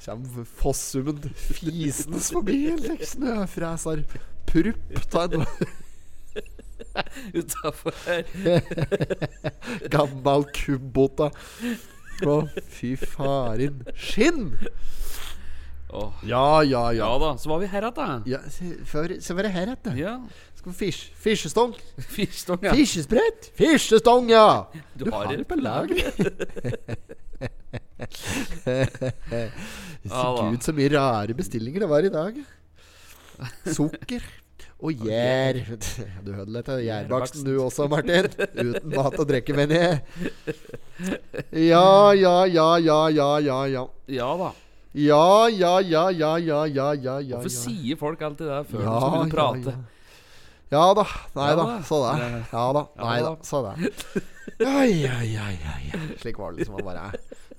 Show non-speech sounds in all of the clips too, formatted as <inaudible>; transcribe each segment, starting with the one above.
Kjem Fossummen fisende forbi. Like snøfreser. Prupp ta en <laughs> Utafor her. <laughs> gammel kubbåta. Å, fy farin. Skinn! Oh. Ja, ja, Ja ja. da, så var vi her igjen, ja så var det her igjen, Ja. Skal vi fish, Fiskestong. Fiskestong, ja. Fiskesprett. Fiskestong, ja. Du har det på lager. <laughs> Gud, så mye rare bestillinger det var i dag. Sukker. Og gjær. Du hørte litt av gjærbaksten du også, Martin. Uten mat og drikke, mener jeg. Ja, ja, ja, ja, ja, ja, ja. Ja da. Ja, ja, ja, ja, ja, ja, ja, ja, Hvorfor sier folk alltid det før Ja, de skal begynne å prate? ja. Ja da. Nei da. Så det. Ja da. Nei da. Så det. Ai, ai, ai, ai. Slik var det liksom. å bare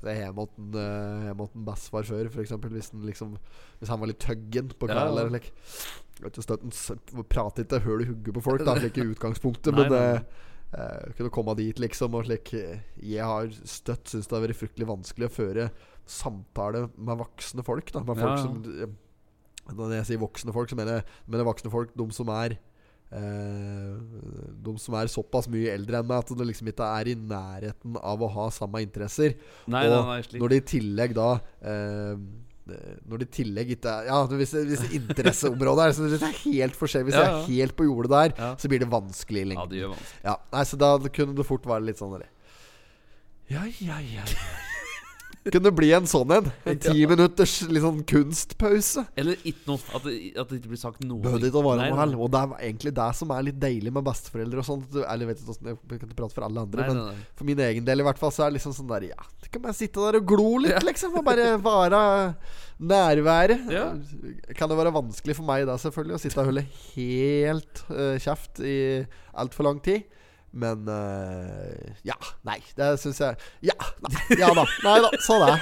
Det hos uh, hjemme hos en før, eksempel. Hvis, den liksom, hvis han var litt tøggen på kvelden. ja. Eller like. Støtten Prater ikke høl i hugget på folk, da, slik i <laughs> utgangspunktet. Nei, men det uh, eh, kunne komme dit, liksom. Og slik Jeg har støtt syns det har vært fryktelig vanskelig å føre samtale med voksne folk. Da Med folk Ja. som eh, Når jeg sier voksne folk, så mener jeg voksne folk de som er eh, De som er såpass mye eldre enn meg at det liksom ikke er i nærheten av å ha samme interesser. Nei, og nei, nei, når det i tillegg da eh, Når det i tillegg ikke er Ja, hvis, hvis interesseområdet er så det er helt forskjellig Hvis Ja, jeg er helt på jordet der, Ja. så blir det vanskelig i Ja, det gjør vanskelig. Ja, nei, så da kunne det fort være litt sånn der. Ja, ja, ja, ja. Kunne bli en sånn en. En ti minutters litt sånn kunstpause. Eller ikke noe. At det, at det ikke blir sagt noe. Behøvde ikke å være noe heller. Og det er egentlig det som er litt deilig med besteforeldre og sånt. Eller vet ikke hvordan Jeg kan prate for alle andre, Nei, men nei, nei. for min egen del i hvert fall så er det liksom sånn der Ja, du kan bare sitte der og glo litt, liksom. Og bare være nærværet. <laughs> Ja. Kan det være vanskelig for meg da, selvfølgelig, å sitte og holde helt uh, kjeft i altfor lang tid. Men eh, ja. Nei, det syns jeg Ja. Nei, ja da. Nei da. Så det. <laughs>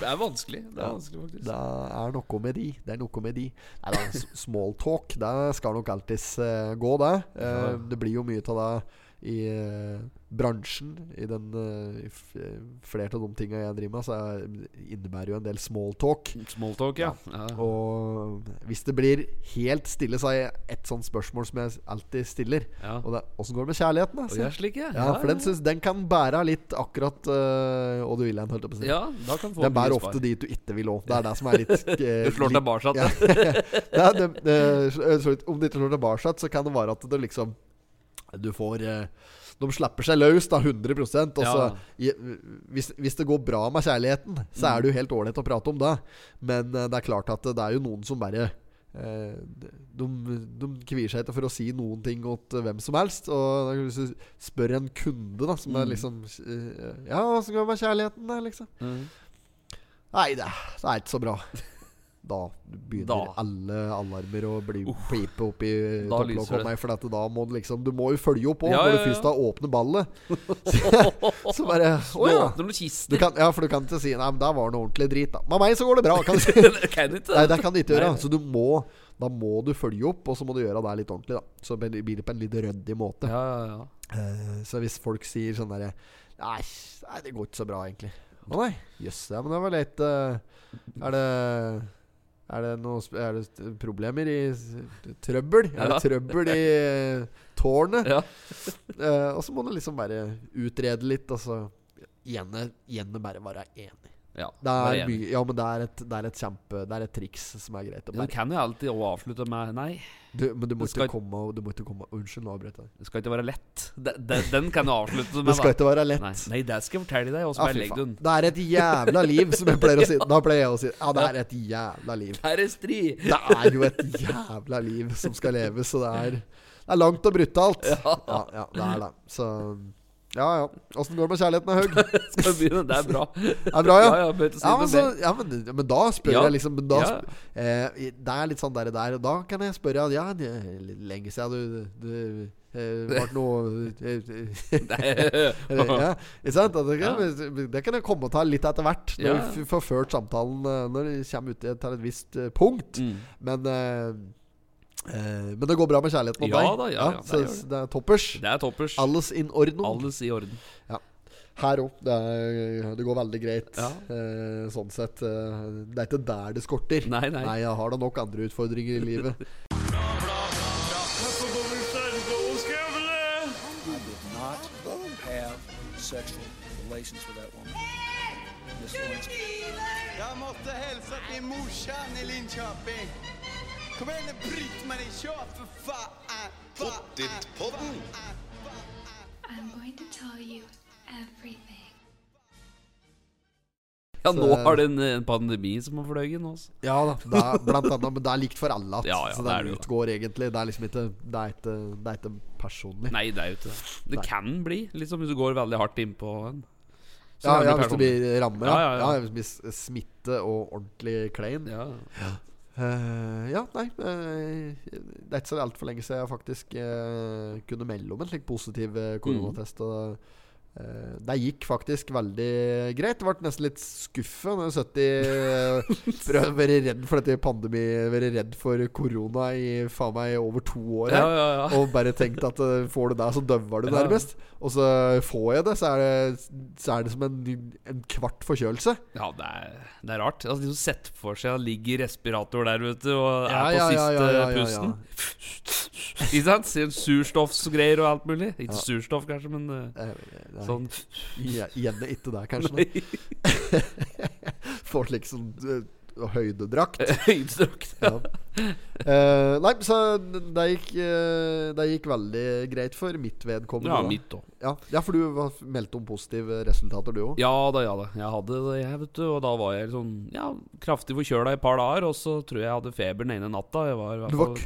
Det er vanskelig. Det er vanskelig faktisk Det er noe med de. Det er noe med de. Nei da, small talk, det skal nok alltids uh, gå, det. Uh. Det blir jo mye av det i eh, bransjen. I den eh, i f Flere av de tinga jeg driver med, så er, innebærer jo en del smalltalk. Smalltalk, ja. ja. Og hvis det blir helt stille, så har jeg ett sånt spørsmål som jeg alltid stiller. ja. Og det er åssen går det med kjærligheten? jeg. er slik, ja. Ja, for den, synes, den kan bære litt akkurat uh, hva du vil hen, holdt jeg på å si. Ja, da kan få Den bærer ofte spar. dit du ikke vil òg. Det er det som er litt <laughs> eh, Du slår tilbake. ja. <laughs> det, det, Om du ikke slår tilbake, så kan det være at det liksom Du får eh, De slipper seg løs, da, 100% Og så Ja. hvis, hvis det går bra med kjærligheten, så Mm. er det jo helt ålreit å prate om det. Men eh, det er klart at det er jo noen som bare eh, de, de kvier seg ikke for å si noen ting til hvem som helst. Og hvis du spør en kunde, da, som er Mm. liksom Ja, åssen går det med kjærligheten, da, liksom? Mm. Nei, det, det er ikke så bra. Da begynner Da. alle alarmer å bli pipe opp i topplokket på meg. For dette, da må du liksom Du må jo følge opp òg, Ja, når du først har åpnet ballet. Så, <laughs> <laughs> så bare Å ja. Du kan, ja, for du kan ikke si Nei, men der var det noe ordentlig drit, da. Med meg så går det bra. Kan du si. <laughs> Det kan ikke Nei, det kan du ikke gjøre. Nei. Så du må Da må du følge opp, og så må du gjøre det litt ordentlig. da Så blir det på en litt ryddig måte. Ja, ja, ja. Uh, Så hvis folk sier sånn derre nei, nei, det går ikke så bra, egentlig. Å nei, jøss. ja, men det var litt uh, Er det er det noe det problemer i Trøbbel? Trøbbel? Er det trøbbel i eh, tårnet? ja. uh, <laughs> og så må du liksom bare utrede litt, og så gjerne, gjerne bare være enig. ja. Det er mye Ja, men det er et, det er et kjempe Det er et triks som er greit å Du kan jo alltid avslutte med Nei, du, Men du må ikke komme og- Du må ikke komme Unnskyld, nå avbrøt jeg det skal ikke være lett. Den, de, den kan du avslutte med. Det skal ikke være lett. Nei, nei, det skal jeg fortelle deg. Og så Ja, bare faen. Det er et jævla liv, som jeg pleier å si. Da pleier jeg å si Ja, det er et jævla liv. Er stri. Det er jo et jævla liv som skal leves, så det er Det er langt og brutalt. Ja. Ja, ja, det er det. Så ja, ja. Åssen går det med kjærligheten, Haug? <laughs> Skal vi begynne? Det er bra. Det er bra, ja? Ja, ja, si Ja, men, så, ja, men, men da spør jeg liksom da, eh, Det er litt sånn der, der da kan jeg spørre Ja, lenge siden du, du ble <laughs> noe <laughs> ja, ikke sant? Det kan, det kan jeg komme og ta litt etter hvert, når vi får ført samtalen eh, Når vi kommer ut til et visst eh, punkt. Mm. Men eh, Men det går bra med kjærligheten mot Ja deg? da, ja, ja, det det. det er toppers. Det er toppers. Alles in orden? Alles i orden. Ja. Her òg. Det, er- det går veldig greit. Ja. Eh, sånn sett. Eh, det er ikke der det skorter. Nei, nei. nei, jeg har da nok andre utfordringer i livet. <laughs> Jeg måtte hilse til morsan i Linköping. Kom igjen, bryt meg i kör for faen! Pottit-podden! I'm going to tell you everything. Ja, nå har det en, en pandemi som har fløyet inn. også. Ja da, det er, blant annet, men det er likt for alle. at- Ja, ja, så det det utgår egentlig. Det er liksom ikke Det er ikke, det er ikke personlig. Nei, det er jo ikke det. Det Nei. kan bli, liksom hvis du går veldig hardt innpå en. Ja, ja, hvis det blir rammer Ja, Ja, ja, ja. hvis det blir smitte og ordentlig klein. Ja. Eh, ja, nei uh, Det er ikke så altfor lenge siden jeg faktisk uh, kunne melde om en slik positiv koronatest. koronatest. Og, eh, det gikk faktisk veldig greit. Ble nesten litt skuffa når jeg satt i uh, <laughs> Vært redd for dette pandemi Vært redd for korona i faen meg over to år. Her ja, ja. Og bare tenkt at uh, får du det, så døver du Ja. nærmest. Og så får jeg det, så er det, så er det som en, en kvart forkjølelse. Ja, det er, det er rart. Altså, de som setter for seg å ligge i respirator der, vet du, og er Ja, på ja, ja, siste ja, ja, ja, ja. pusten. Ikke sant? Sier Surstoffsgreier og alt mulig. Ikke surstoff, kanskje, men Eh, nei. sånn Gje- Gjerne ikke det, kanskje. <laughs> Får liksom uh, høydedrakt. <laughs> høydestrakt. Ja. Uh, nei, så det gikk, uh, det gikk veldig greit for mitt vedkommende. Ja, da. mitt òg. Ja, ja, for du meldte om positive resultater, du òg? Ja da, ja da. Jeg hadde det, jeg, vet du. Og da var jeg sånn ja, kraftig forkjøla i et par dager. Og så tror jeg jeg hadde feber den ene natta. Var, Du var fall-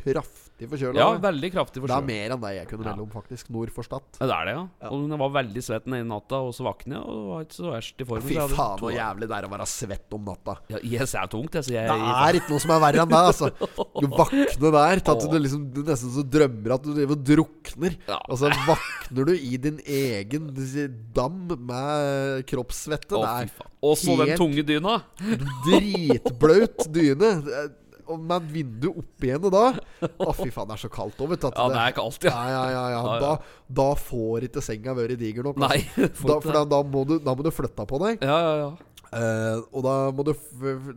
kraftig forkjøla? Ja, veldig kraftig det er mer enn det jeg kunne melde om, faktisk. Nord for Stad. Ja, det er det, ja. Ja. Og hun var veldig svett den ene natta, og så våkner jeg, og var ikke så verst i formen. Fy så faen, så jævlig det er å være svett om natta. Ja, jeg er tungt, jeg, jeg Det er ikke noe som er verre enn det, altså. Du våkner der til at du liksom Du nesten så drømmer at du driver og drukner. Ja. Og så våkner du i din egen dam med kroppssvette. Det er. Og så den tunge dyna. dritblaut dyne. Det Og med et vindu opp igjen da. Å, fy faen, det er så kaldt òg, vet du. Ja, det er kaldt, ja. ja, ja, ja, ja. Da, da får ikke senga vært diger nok. Nei. Altså. <laughs> Da, for da, da, må du, da må du flytte på deg. Ja, ja, ja. Uh, og da må du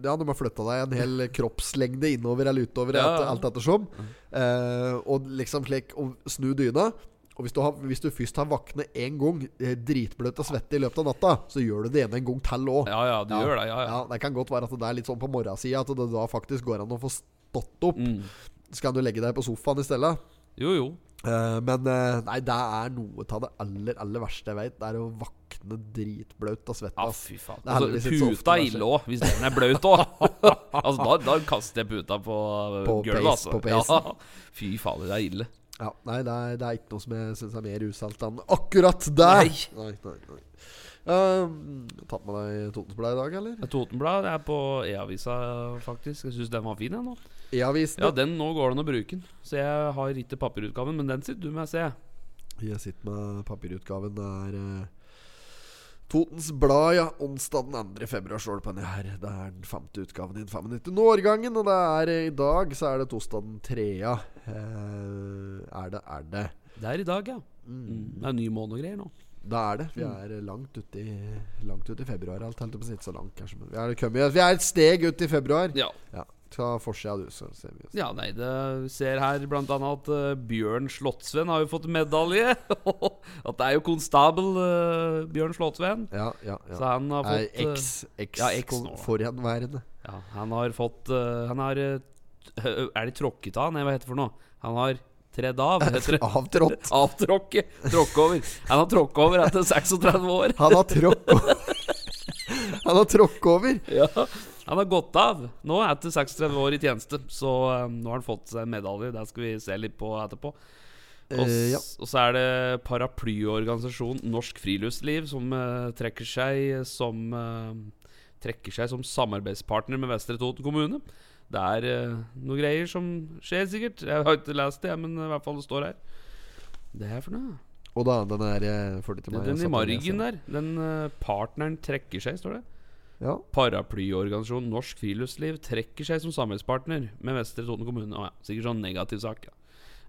Ja, du må flytte deg en hel kroppslengde innover eller utover, Ja, ja. alt ettersom. Uh, og liksom slik Og snu dyna. Og hvis du, har, hvis du først har våknet én gang eh, dritbløt og svett i løpet av natta, så gjør du det ene en gang til òg. Ja, ja, du gjør det. Ja, ja. Det kan godt være at det er litt sånn på morgensida at det da faktisk går an å få stått opp. Mm. Så kan du legge deg på sofaen i stedet. Jo, jo. Uh, men uh, nei, det er noe av det aller, aller verste jeg vet. Det er å våkne dritblaut av svette. Ja, fy faen. Altså, puta er ille òg, hvis den er blaut <laughs> òg. altså, da, da kaster jeg puta på, På gulvet, altså. på. Ja. Fy fader, det er ille. Ja, nei, det er, det er ikke noe som jeg syns er mer usalt enn akkurat der! Nei. nei, nei, nei. Um, tatt med deg Totensbladet i dag, eller? Totenblad er på E-avisa, faktisk. Jeg syns den var fin, jeg nå. E-avisen. Ja, den nå går det an å bruke den. Så jeg har ikke papirutgaven, men den sitter du med, ser jeg. Jeg sitter med papirutgaven. Det er eh, Totens Blad, ja. Onsdag den 2. februar står det på den her. Det er den femte utgaven i den 95. årgangen. Og det er eh, i dag så er det torsdag den tredje. Eh, er det, er det. Det er i dag, ja. Mm. Det er ny måned og greier nå. Det er det. Vi er eh, langt ute i, langt ut i februar. Alt helt på snitt så langt, kanskje. Men vi er, kommet, vi er et steg ut i februar. Ja. Ja. Ta forsida, du, så ser vi oss. Ja, nei, det ser her blant annet at uh, Bjørn Slottsvenn har jo fått medalje. <laughs> at det er jo konstabel uh, Bjørn Slottsvenn. Ja, ja, Så ja. han har Er fått eh, eks, eks, ja, nå. forhenværende. Ja, han har fått uh, Han har uh, Er det tråkket av? Nei, hva heter det for noe? Han har tredd av. Avtrådt. <laughs> Avtråkke. Tråkke over. Han har tråkket over etter 36 år. Han har tråkket over. <laughs> Han har tråkket over. Ja, Han har gått av nå etter 36 år i tjeneste. Så um, nå har han fått seg medalje. Det skal vi se litt på etterpå. Og, Eh, ja. og så er det paraplyorganisasjonen Norsk Friluftsliv som uh, trekker seg som uh, Trekker seg som samarbeidspartner med Vestre Toten kommune. Det er uh, noe greier som skjer, sikkert. Jeg har ikke lest det, men i hvert fall det står her. Det er for noe. Og da, den er eh, meg, Den i margen der. Den eh, partneren trekker seg, står det. Ja. Paraplyorganisasjonen Norsk Friluftsliv trekker seg som samarbeidspartner med Vestre Toten kommune. Å ja, sikkert sånn negativ sak. Ja.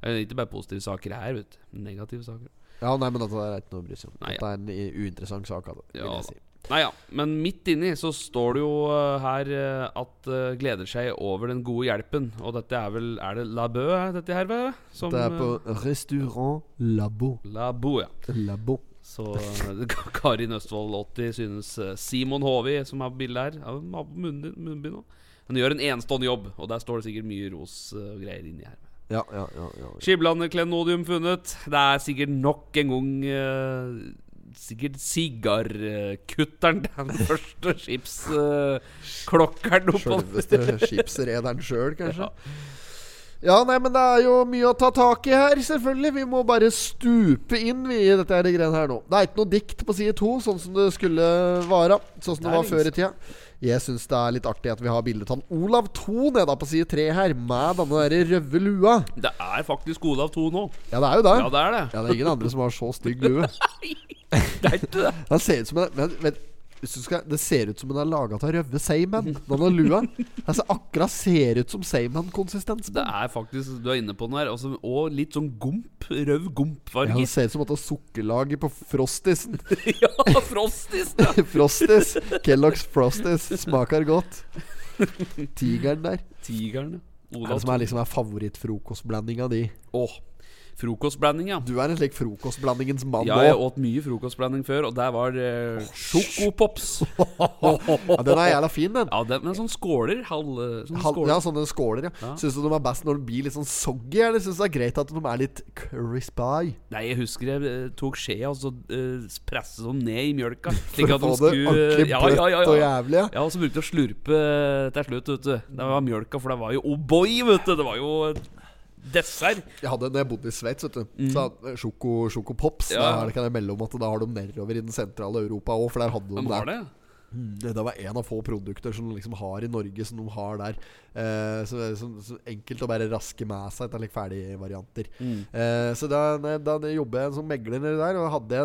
Eh, Ikke bare positive saker her, vet du. Negative saker. Ja, nei, men dette er ikke noe å bry seg om. Nei, Dette er en uinteressant sak. Altså, vil Ja, jeg si. Nei ja, men midt inni så står det jo eh, her eh, at uh, gleder seg over den gode hjelpen. Og dette er vel Er det La Bø, er dette her, Ved, Som, Det er på restaurant Labo. La Bø, ja. Labo. Så <laughs> Karin Østfold 80 synes Simon Håvi, som har bilde her har munnbind nå. Han gjør en enestående jobb, og der står det sikkert mye ros og greier inni her. Ja, ja, ja, ja. Skiblandeklenodium funnet. Det er sikkert nok en gang uh, Sikkert sigarkutteren. Den <laughs> første skipsklokkeren uh, Sjølveste <laughs> skipsrederen sjøl, kanskje. Ja, nei, men det er jo mye å ta tak i her, selvfølgelig. Vi må bare stupe inn vi, i dette her greiene her nå. Det er ikke noe dikt på side to, sånn som det skulle være. Sånn som det, Det var før i tida. Jeg syns det er litt artig at vi har bildet av Olav Thon nede på side tre her, med denne der røve lua. Det er faktisk Olav 2 nå. Ja, det er jo det. Ja, det er det. Ja, det er ingen andre som har så stygg lue. Det er ikke det. Han ser ut som en men, du skal, Det ser ut som den er laga av røde seigmenn. har lua. Altså, akkurat ser ut som seigmenn-konsistens. Det er faktisk Du er inne på den her. Altså, og litt sånn gomp. Rød Ja, det ser ut som at det er sukkerlaget på Frostisen. <laughs> Ja, Frostis. Ja. <laughs> Frostis. Kellogg's Frostis smaker godt. Tigeren der. Tigeren. Er det som er liksom er favorittfrokostblandinga di? Åh, frokostblanding, ja. Du er en slik frokostblandingens mann Ja, jeg åt mye frokostblanding før, og der var eh, sjokopops. <laughs> Ja, den er jævla fin, den. Ja, den men sånn skåler. Halv, sånn Hal- skåler. Ja, sånne skåler, ja. Ja. Syns du de er best når de blir litt sånn soggy, eller syns du det er greit at de er litt crispy? Nei, jeg husker jeg eh, tok skjea og så uh, presset dem ned i mjølka. <laughs> For å få det skulle ordentlig ja, ja, ja, bløtt og jævlig, ja. ja, og så brukte jeg å slurpe eh, til slutt, vet du. Det var mjølka, for det var jo O'boy, vet du. Det var jo eh, dessert. Jeg hadde Da jeg bodde i Sveits, vet du Så hadde Sjoko, Pops Mm. Ja. Da kan jeg melde om at da har de nedover i den sentrale Europa òg, for der hadde de var det? Mm, Det var en av få produkter som de liksom har i Norge, som de har der. Eh, så, så, så enkelt å bare raske med seg etter like ferdigvarianter. Mm. Eh, så da, da, jobbet jeg som megler nedi der, og, hadde,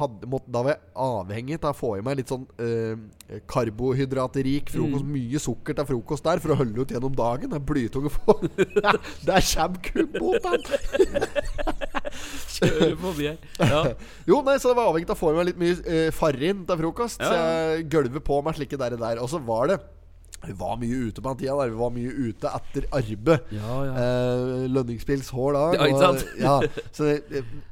hadde, måtte, da var jeg avhengig av å få i meg litt sånn eh, karbohydratrik frokost. Mm. Mye sukker til frokost der for å holde ut gjennom dagen. Det er blytunge få. <laughs> Der kommer kubbåten! <laughs> Kjører forbi her. Ja. <laughs> Jo, nei, så det var avhengig av å få i meg litt mye eh, farin til frokost. Så Ja. jeg gølvet på meg slike der der. Og så var det Vi var mye ute på den tida. Der. Vi var mye ute etter arbeid. Ja, ja. Eh, Lønningspils hår da. <laughs> Ja, ikke sant? ja, så,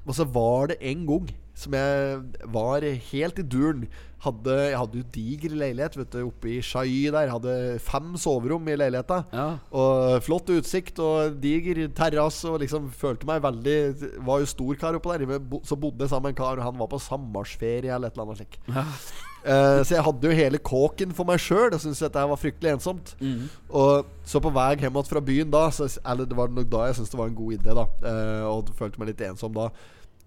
og så var det en gang som jeg var helt i duren. Hadde, jeg hadde jo diger leilighet vet du, oppe i Shai der. Hadde fem soverom i leiligheta. Ja. Og flott utsikt og diger terrasse. Og liksom følte meg veldig Var jo stor kar oppå der. Så bodde jeg sammen med en kar, og han var på sammarsferie eller et eller annet slikt. Eh, så jeg hadde jo hele kåken for meg sjøl og syntes dette var fryktelig ensomt. Mm. Og så på vei hjem fra byen da så, Eller det var nok da jeg syntes det var en god idé, da. Uh, og følte meg litt ensom da.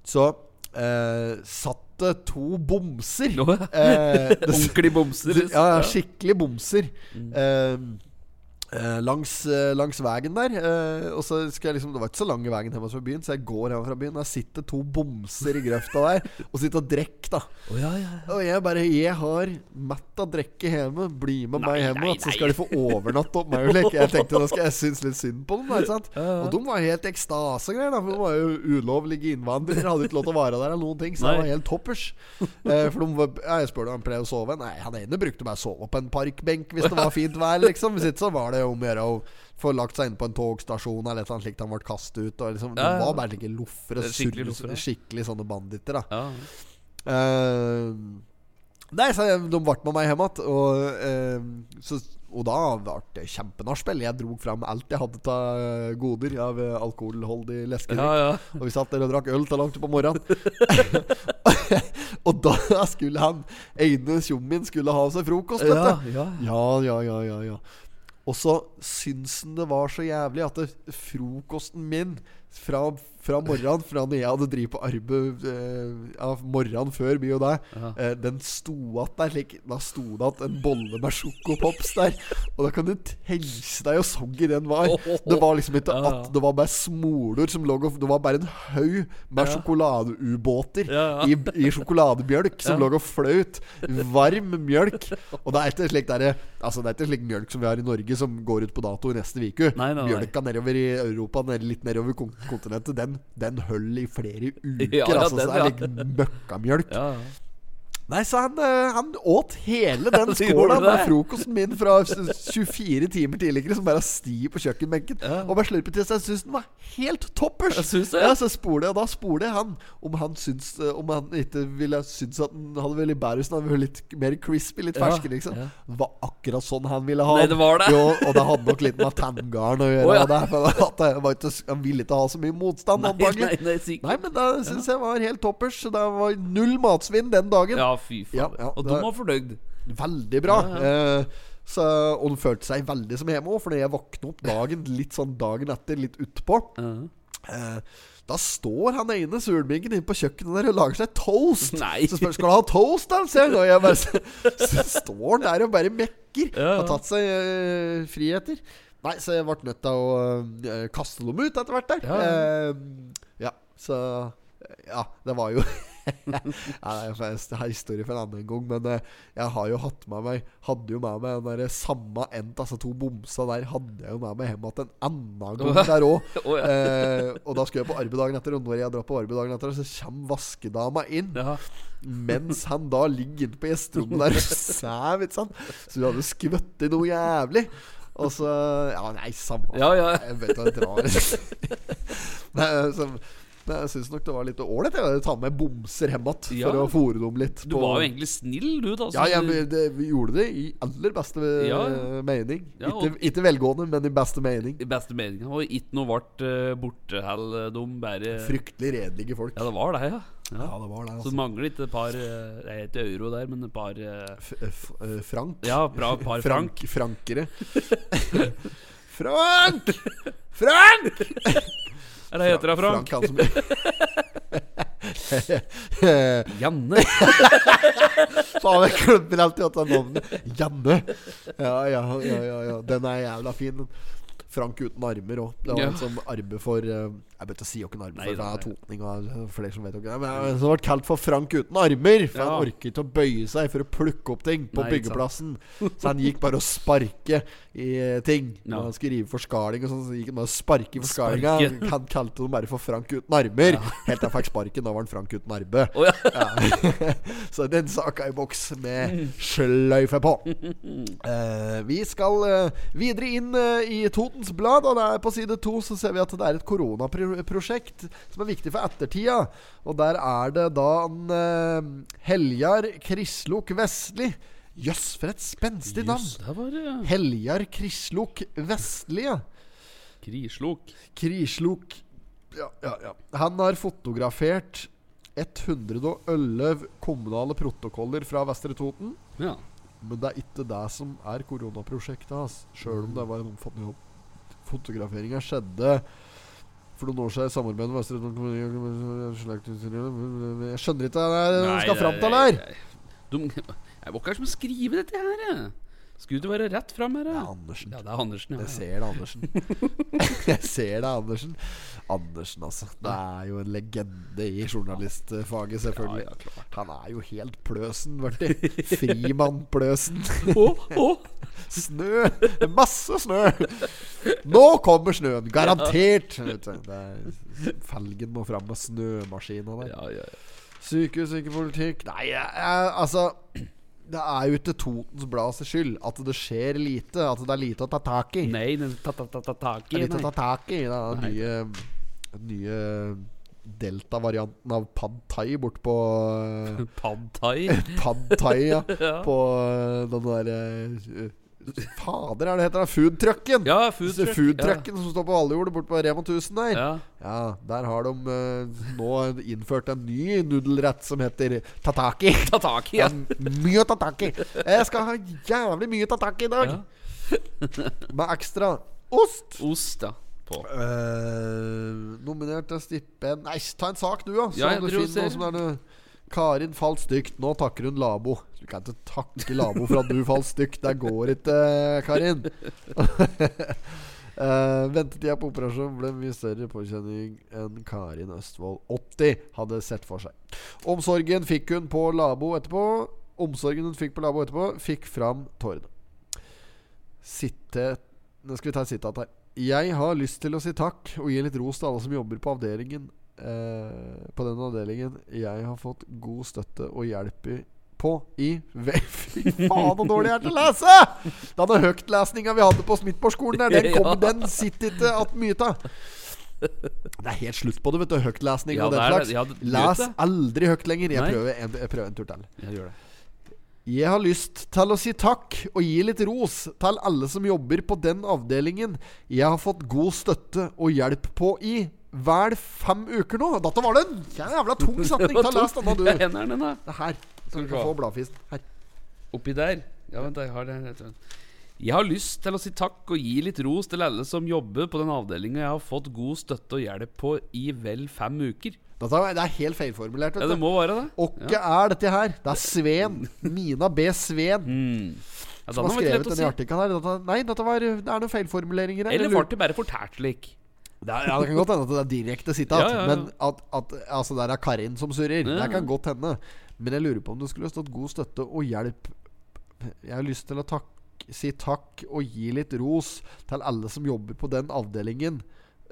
Så uh, satt det to bomser. Nå, ja. Eh, <laughs> det- Ordentlig bomser. liksom. ja, ja, skikkelig bomser. Mm. Eh, langs, eh, langs veien der. eh, og så skal jeg liksom Det var ikke så lang veien hjemme fra byen, så jeg går hjem fra byen. Der sitter to bomser i grøfta der og sitter og drikker, da. Å, ja, ja. Og jeg bare Jeg har mett av drikke hjemme. Bli med Nei, meg hjem nei, igjen, så skal de få overnatte opp meg. Jeg tenkte da skal jeg synes litt synd på dem. Der, sant? Og de var helt i ekstase greier. For De var jo ulovlige innvandrere. Hadde ikke lov til å være der eller noen ting. Så det var helt toppers. Eh, for de var, jeg spurte om han pleier å sove. Nei, han ene brukte bare å sove på en parkbenk hvis det var fint vær, liksom. Hvis ikke så var det om å gjøre å få lagt seg inn på en togstasjon eller annet slikt han ble kastet ut. Og liksom, Ja, ja. De var bare slike loffere. Skikkelig loffer loffere. Skikkelig sånne banditter, da. ja. Uh, nei, så de ble med meg hjem igjen. Og, eh, så, og da ble det kjempenachspiel. Jeg dro fram alt jeg hadde av goder av eh, alkoholholdig leskedrikk. ja, ja. Og vi satt der og drakk øl til langt på morgenen. <laughs> og da skulle han ene tjommien skulle ha seg frokost, vet du. Ja, ja, ja, ja, ja. Og så syns han det var så jævlig at det, frokosten min fra, fra morgenen Fra når jeg hadde drevet på arbeid eh, Av morgenen før mye og deg, eh, den sto att der slik Da sto det att en bolle med sjokopops der. Og da kan du tenke deg hvor soggy den var. Det var liksom ikke at det var bare smoler som lå og Det var bare en haug med sjokoladeubåter i, i sjokoladebjølk som lå og fløt. Varm mjølk. <laughs> Og det er ikke slik derre Altså det er ikke slik mjølk som vi har i Norge, som går ut på dato i neste uke. Mjølka nedover i Europa, litt nedover kon kontinentet, den, den holder i flere uker. Ja, ja, altså, den, så det er ja. like møkkamjølk. Ja, Nei, så han, eh, han åt hele den <laughs> Han skåla med frokosten min fra 24 timer tidligere, som bare sti på kjøkkenbenken. Ja. Og bare slurpet til seg. Jeg syns den var helt toppers. Jeg synes det. Ja, så spoler jeg, og da spoler jeg han om han syns eh, Om han ikke ville synes at den hadde vært litt bedre hvis den hadde vært litt mer crispy, litt fersk. Liksom. Det var akkurat sånn han ville ha Nei, det var det. Jo, og det hadde nok litt med tanngarn å gjøre. Å, ja. og det, for at det var ikke, han ville ikke ha så mye motstand, Nei, nei, nei. Nei, men det syns jeg var helt toppers. Så det var null matsvinn den dagen. Ja, fy faen. Ja, og de var fornøyd. Veldig bra. Eh, så, og de følte seg veldig som hjemme òg, for når jeg våkna opp dagen litt sånn dagen etter, litt utpå eh, Da står han ene sulbingen inne på kjøkkenet der og lager seg toast. Nei. Så spør han skal du ha toast, da? Så han. Og jeg bare så, så står han der og bare mekker. Ja. Har tatt seg eh, friheter. Nei, så jeg ble nødt til å eh, kaste dem ut etter hvert der. Ja. Eh, ja, så Ja, det var jo <laughs> ja, Jeg har historie for en annen gang, men eh, jeg har jo hatt med meg Hadde jo med meg den der samme endt, altså to bomsa der, hadde jeg jo med meg hjem igjen en annen gang der òg. oh, ja. eh, og da skulle jeg på arbeid dagen etter, og når jeg drar på arbeid dagen etter, så kommer vaskedama inn. Ja. Mens han da ligger inne på gjesterommet der og sover, ikke sant. Så du hadde skvøtt i noe jævlig. Og så Ja, nei, samme Ja, ja. Jeg vet hva det var. <laughs> Nei, så, nei, jeg syns nok det var litt ålreit å ta med bomser hjem igjen Ja. for å fôre dem litt. Du var jo egentlig snill, du, da. Ja, jeg, det, vi gjorde det i aller beste eh, Ja, ja. mening. Ja, ikke, ikke velgående, men i beste mening. I beste mening Og ikke noe ble uh, bortehell dum, bare Fryktelig redelige folk. Ja, det var det, ja. ja. Ja, det var det. Så Altså. det mangler ikke et par eh, Det heter euro der, men et par eh, eh, Frank. Ja, bra par frank. Frankere. <laughs> Frank! Frank! <laughs> Er det heter da, Frank? han som <laughs> Janne. <laughs> Faen, jeg glemmer alltid at det er navnet. Janne. Ja, ja, ja, ja, ja. Den er jævla fin. Frank uten armer òg. Det var Ja. en som arme for eh, Jeg begynte å si åkken armer, for, det er totning og flere som vet åkken Men jeg- har vært kalt for Frank uten armer. For Ja. han orker ikke å bøye seg for å plukke opp ting på Nei, byggeplassen. Så han gikk bare og sparke i eh, ting. Ja. Når han skulle rive forskaling og sånn, så gikk han bare og sparke i forskalinga. <laughs> Han kalte dem bare for Frank uten armer. Helt til han fikk sparken. Da var han Frank uten arme. Oh, ja. Ja. <laughs> så den saka i boks med sløyfe på. Uh, <laughs> vi skal uh, videre inn uh, i Totens Blad, og der på side to så ser vi at det er et koronaprosjekt som er viktig for ettertida. Og der er det da en uh, Heljar Krislok Vestli. Jøss, for et spenstig navn! Det Heljar Krislok Vestli, ja. krislok. Krislok ja, ja, ja. Han har fotografert 111 kommunale protokoller fra Vestre Toten. Ja. Men det er ikke det som er koronaprosjektet hans. Sjøl om det var en omfattende jobb. Fotograferinga skjedde for noen år siden i samarbeid med kommune. Jeg skjønner ikke hva de skal fram til her. De, jeg var ikke her som skriver skrive dette her. jeg. Skulle det være rett fram her? Det er Andersen. Ja, det er Andersen. Ja, Jeg ser det, Andersen. <laughs> Jeg ser det, Andersen. Andersen, altså. Det er jo en legende i journalistfaget, selvfølgelig. Ja, ja, klart. Han er jo helt pløsen, Berti. Frimann-pløsen. <laughs> Å, å. Snø! Masse snø! Nå kommer snøen! Garantert! Er, felgen må fram med snømaskina der. Ja, ja, ja. Sykehus, ikke politikk Nei, jeg, jeg, altså Det er jo ikke Totens Blads skyld at det skjer lite. At det er lite å ta tak i. Nei, den ta, ta, ta, ta tak Det i. er lite å ta tak i. Det er den Nei. nye, nye Delta-varianten av pad thai bort på <laughs> Pad thai. Pad thai, ja. <laughs> Ja. På eh, den derre Fader, er det heter det? Foodtrucken! Ja, food foodtrucken Foodtrucken som står på Valjordet bort på Rema 1000 der. Ja. Ja, der har de uh, nå innført en ny nudelrett som heter tataki. <laughs> Tataki, Ja, ja. mye tataki. Jeg skal ha jævlig mye tataki i dag. ja. <laughs> Med ekstra ost. Ost, ja. På. Uh, nominert til stipend Nei, ta en sak du, da. Så Ja, jeg du finner noe som er Karin falt stygt. Nå takker hun Labo. Du kan ikke takke Labo for at du falt stygt. Det går ikke, Karin. Uh, <laughs> ventetida på operasjon ble mye større påkjenning enn Karin Østfold 80 hadde sett for seg. Omsorgen fikk hun på Labo etterpå. Omsorgen hun fikk på Labo etterpå, fikk fram tårene. Sitte Nå skal vi ta et sitat her. Jeg har lyst til å si takk og gi litt ros til alle som jobber på avdelingen. Eh, på den avdelingen jeg har fått god støtte og hjelp i på i <laughs> Fy faen, så dårlig jeg er til å lese! Denne høytlesninga vi hadde på Smithborgskolen, der, den, <laughs> kom, den sitter ikke att mye av. Det er helt slutt på det, vet du. Høytlesning Ja, og den det slags. Ja, Les aldri høyt lenger. Jeg prøver, en, jeg prøver en tur til. Jeg gjør det. Jeg har lyst til å si takk og gi litt ros til alle som jobber på den avdelingen jeg har fått god støtte og hjelp på i vel fem uker nå. Dette var det en jævla tung setning. Ta Les denne, du. Det her. Skal du kan få bladfisen. Her. Oppi der. Ja, vent, jeg har det. Jeg har lyst til å si takk og gi litt ros til alle som jobber på den avdelinga jeg har fått god støtte og hjelp på i vel fem uker. Dette er, det er helt feilformulert. Ja, det må være det. Åkke er dette her? Det er Sveen. Mina B. Sveen. Mm. Ja, Som har skrevet denne si. artikkelen her. Dette, nei, dette var, det er noen feilformuleringer her. Eller ble det bare fortært slik? Det er, ja, det kan godt hende at det er direkte sitat. Ja, ja, ja. Men at, at altså, det er Karin som surrer. Ja. Det kan godt hende. Men jeg lurer på om det skulle stått god støtte og hjelp. Jeg har lyst til å takke, si takk og gi litt ros til alle som jobber på den avdelingen.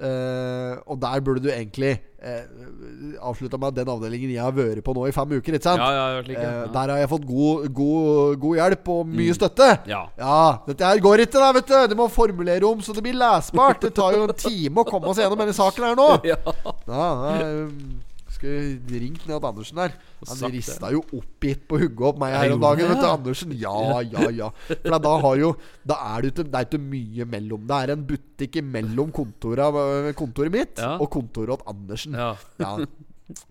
Uh, og der burde du egentlig uh, avslutta med at den avdelingen jeg har vært på nå i fem uker. Ikke sant? Ja, ja, like, ja. uh, der har jeg fått god, god, god hjelp og mye støtte. Ja. Ja, dette her går ikke, da, vet du. Du må formulere om så det blir lesbart. Det tar jo en time å komme oss gjennom denne saken her nå. <laughs> Ja. da, ja um, Skulle ringt ned til Andersen der. Han rista jo oppgitt på hugget opp meg her om dagen. Vet du, ja. Andersen. Ja, ja, ja. For da har jo Da er det ikke, det mye mellom. Det er en butikk mellom kontoret, kontoret mitt Ja. og kontoret til Andersen. Ja. Ja.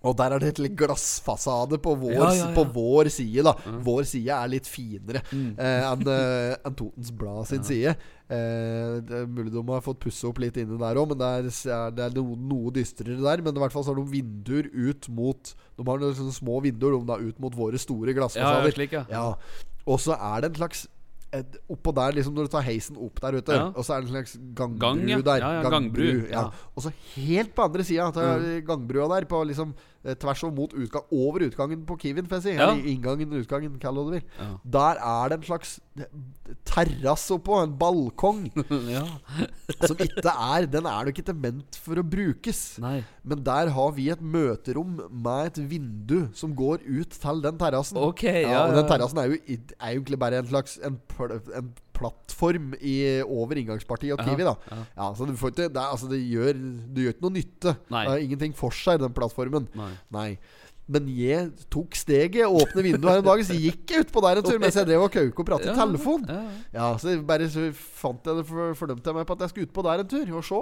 Og der er det et litt glassfasade på vår, Ja, ja, ja. På vår side. da Vår side er litt finere Mm. eh, enn <laughs> eh, enn Totens Blad sin side. Eh, det er mulig de har fått pusse opp litt inne der òg, men det er, det er noe, noe dystrere der. Men i hvert fall så har de vinduer ut mot De har noen små vinduer de da, ut mot våre store Ja, ja, glassfasader. slik, ja. Ja. Og så er det en slags et, Oppå der, liksom når du tar heisen opp der ute, Ja. og så er det en slags gangbru Gang, ja. der. Ja, ja, gangbru. Og så helt på andre sida av gangbrua der, på liksom tvers over mot utgang Over utgangen på Kiwien, får jeg si. Ja. Inngangen, utgangen, kall det du vil. Ja. Der er det en slags eh, terrasse oppå, en balkong, <laughs> som ikke er Den er nok ikke ment for å brukes. Nei. Men der har vi et møterom med et vindu som går ut til den terrassen. Okay, ja, ja, og den terrassen er jo er jo egentlig bare en slags En, en plattform i, over inngangspartiet og Ja, Kiwi. da ja. Ja, Så du får ikke det, altså, det, gjør, du gjør ikke noe nytte. Nei. Det har ingenting for seg, den plattformen. Nei. Nei. Men jeg tok steget, åpne vinduet her en dag, så gikk jeg utpå der en tur mens jeg drev og kauka og pratet i telefon. Ja, ja. Ja, så bare så fant jeg det for, fordømte jeg meg på at jeg skulle ut på der en tur og se.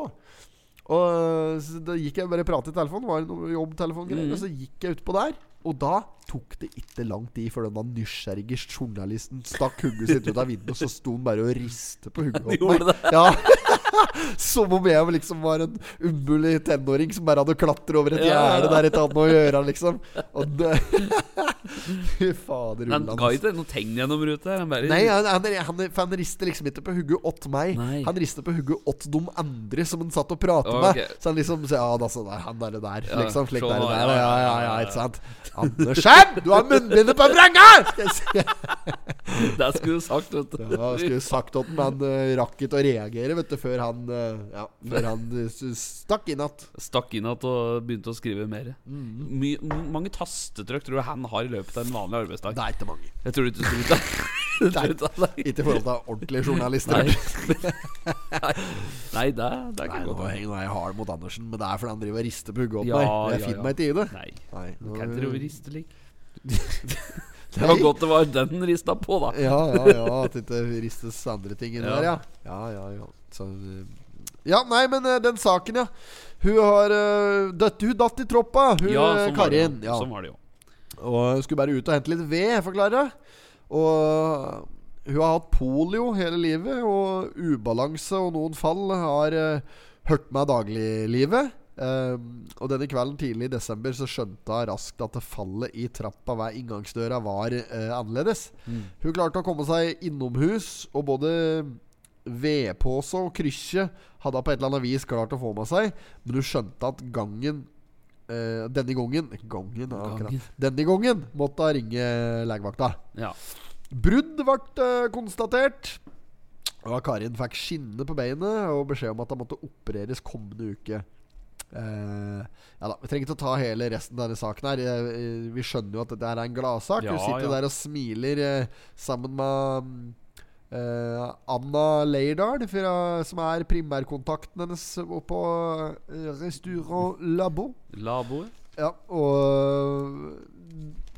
Og så da gikk jeg bare og pratet i telefonen, var det noe jobbtelefongreier, mm. og så gikk jeg utpå der. Og da tok det ikke lang tid før denne nysgjerrige journalisten stakk hugget sitt ut av vinduet, og så sto han bare og ristet på åt <laughs> Gjorde meg. Ja. <laughs> Som om jeg liksom var en umulig tenåring som bare hadde klatra over et gjerde der ikke hadde noe å gjøre, liksom. Og det <laughs> Fy fader Men Han ga ikke noe tegn gjennom ruta? Nei, han, han, han, han rister liksom ikke på hugget åt meg. Nei. Han rister på hugget åt de andre som han satt og pratet okay. med. Så han liksom Ja, altså, han er det der. Liksom. Slik sånn der, der. ja, Ja, ja, ja, ja, ja, ja. ikke sant? Andersen! Du har munnbindet på vranga! Jeg. Det skulle du sagt, vet du. Ja, skulle sagt at han uh, rakk ikke å reagere, vet du, før han uh, Ja, før han uh, stakk inn igjen. Stakk inn igjen og begynte å skrive mer. Mm. My, mange tastetrykk tror du han har i løpet av en vanlig arbeidsdag? Det er ikke mange. Jeg tror du ikke. <laughs> Ikke i forhold til ordentlige journalister. Nei. Nei, det, det er ikke Nei, godt. jeg nå er jeg hard mot Andersen, men det er fordi han driver og rister på hugget åt Ja, meg. Jeg ja, finner ja. meg ikke i det. Nei. Nei, nå- kan ikke drive riste lik. <laughs> Det var godt det var den rista på, da. Ja, ja, ja. At det ikke ristes andre ting inni Ja. der, ja. Ja, ja, ja. Så, eh, ja, nei, men eh, den saken, ja. Hun har uh, døtt, Hun datt i troppa, hun Ja, sånn var det Karin. Ja. Sånn var det jo. Og skulle bare ut og hente litt ved, forklarer jeg. Og hun har hatt polio hele livet, og ubalanse og noen fall har uh, hørt meg dagliglivet. Um, og denne kvelden tidlig i desember så skjønte hun raskt at det fallet i trappa ved inngangsdøra var uh, annerledes. Hun klarte å komme seg innomhus, og både vedpose og krykkje hadde hun på et eller annet vis klart å få med seg, men hun skjønte at gangen uh, Denne gangen Gangen. Gangen. Denne gangen måtte hun ringe legevakta. Ja. Brudd ble uh, konstatert. Og Karin fikk skinne på beinet og beskjed om at hun måtte opereres kommende uke. Eh, ja da, Vi trenger ikke å ta hele resten av denne saken. her Eh, eh, Vi skjønner jo at dette er en gladsak. Ja, Hun sitter ja. der og smiler sammen med eh, Anna Leirdal, som er primærkontakten hennes på uh, Restaurant Labo. Labo. Ja, og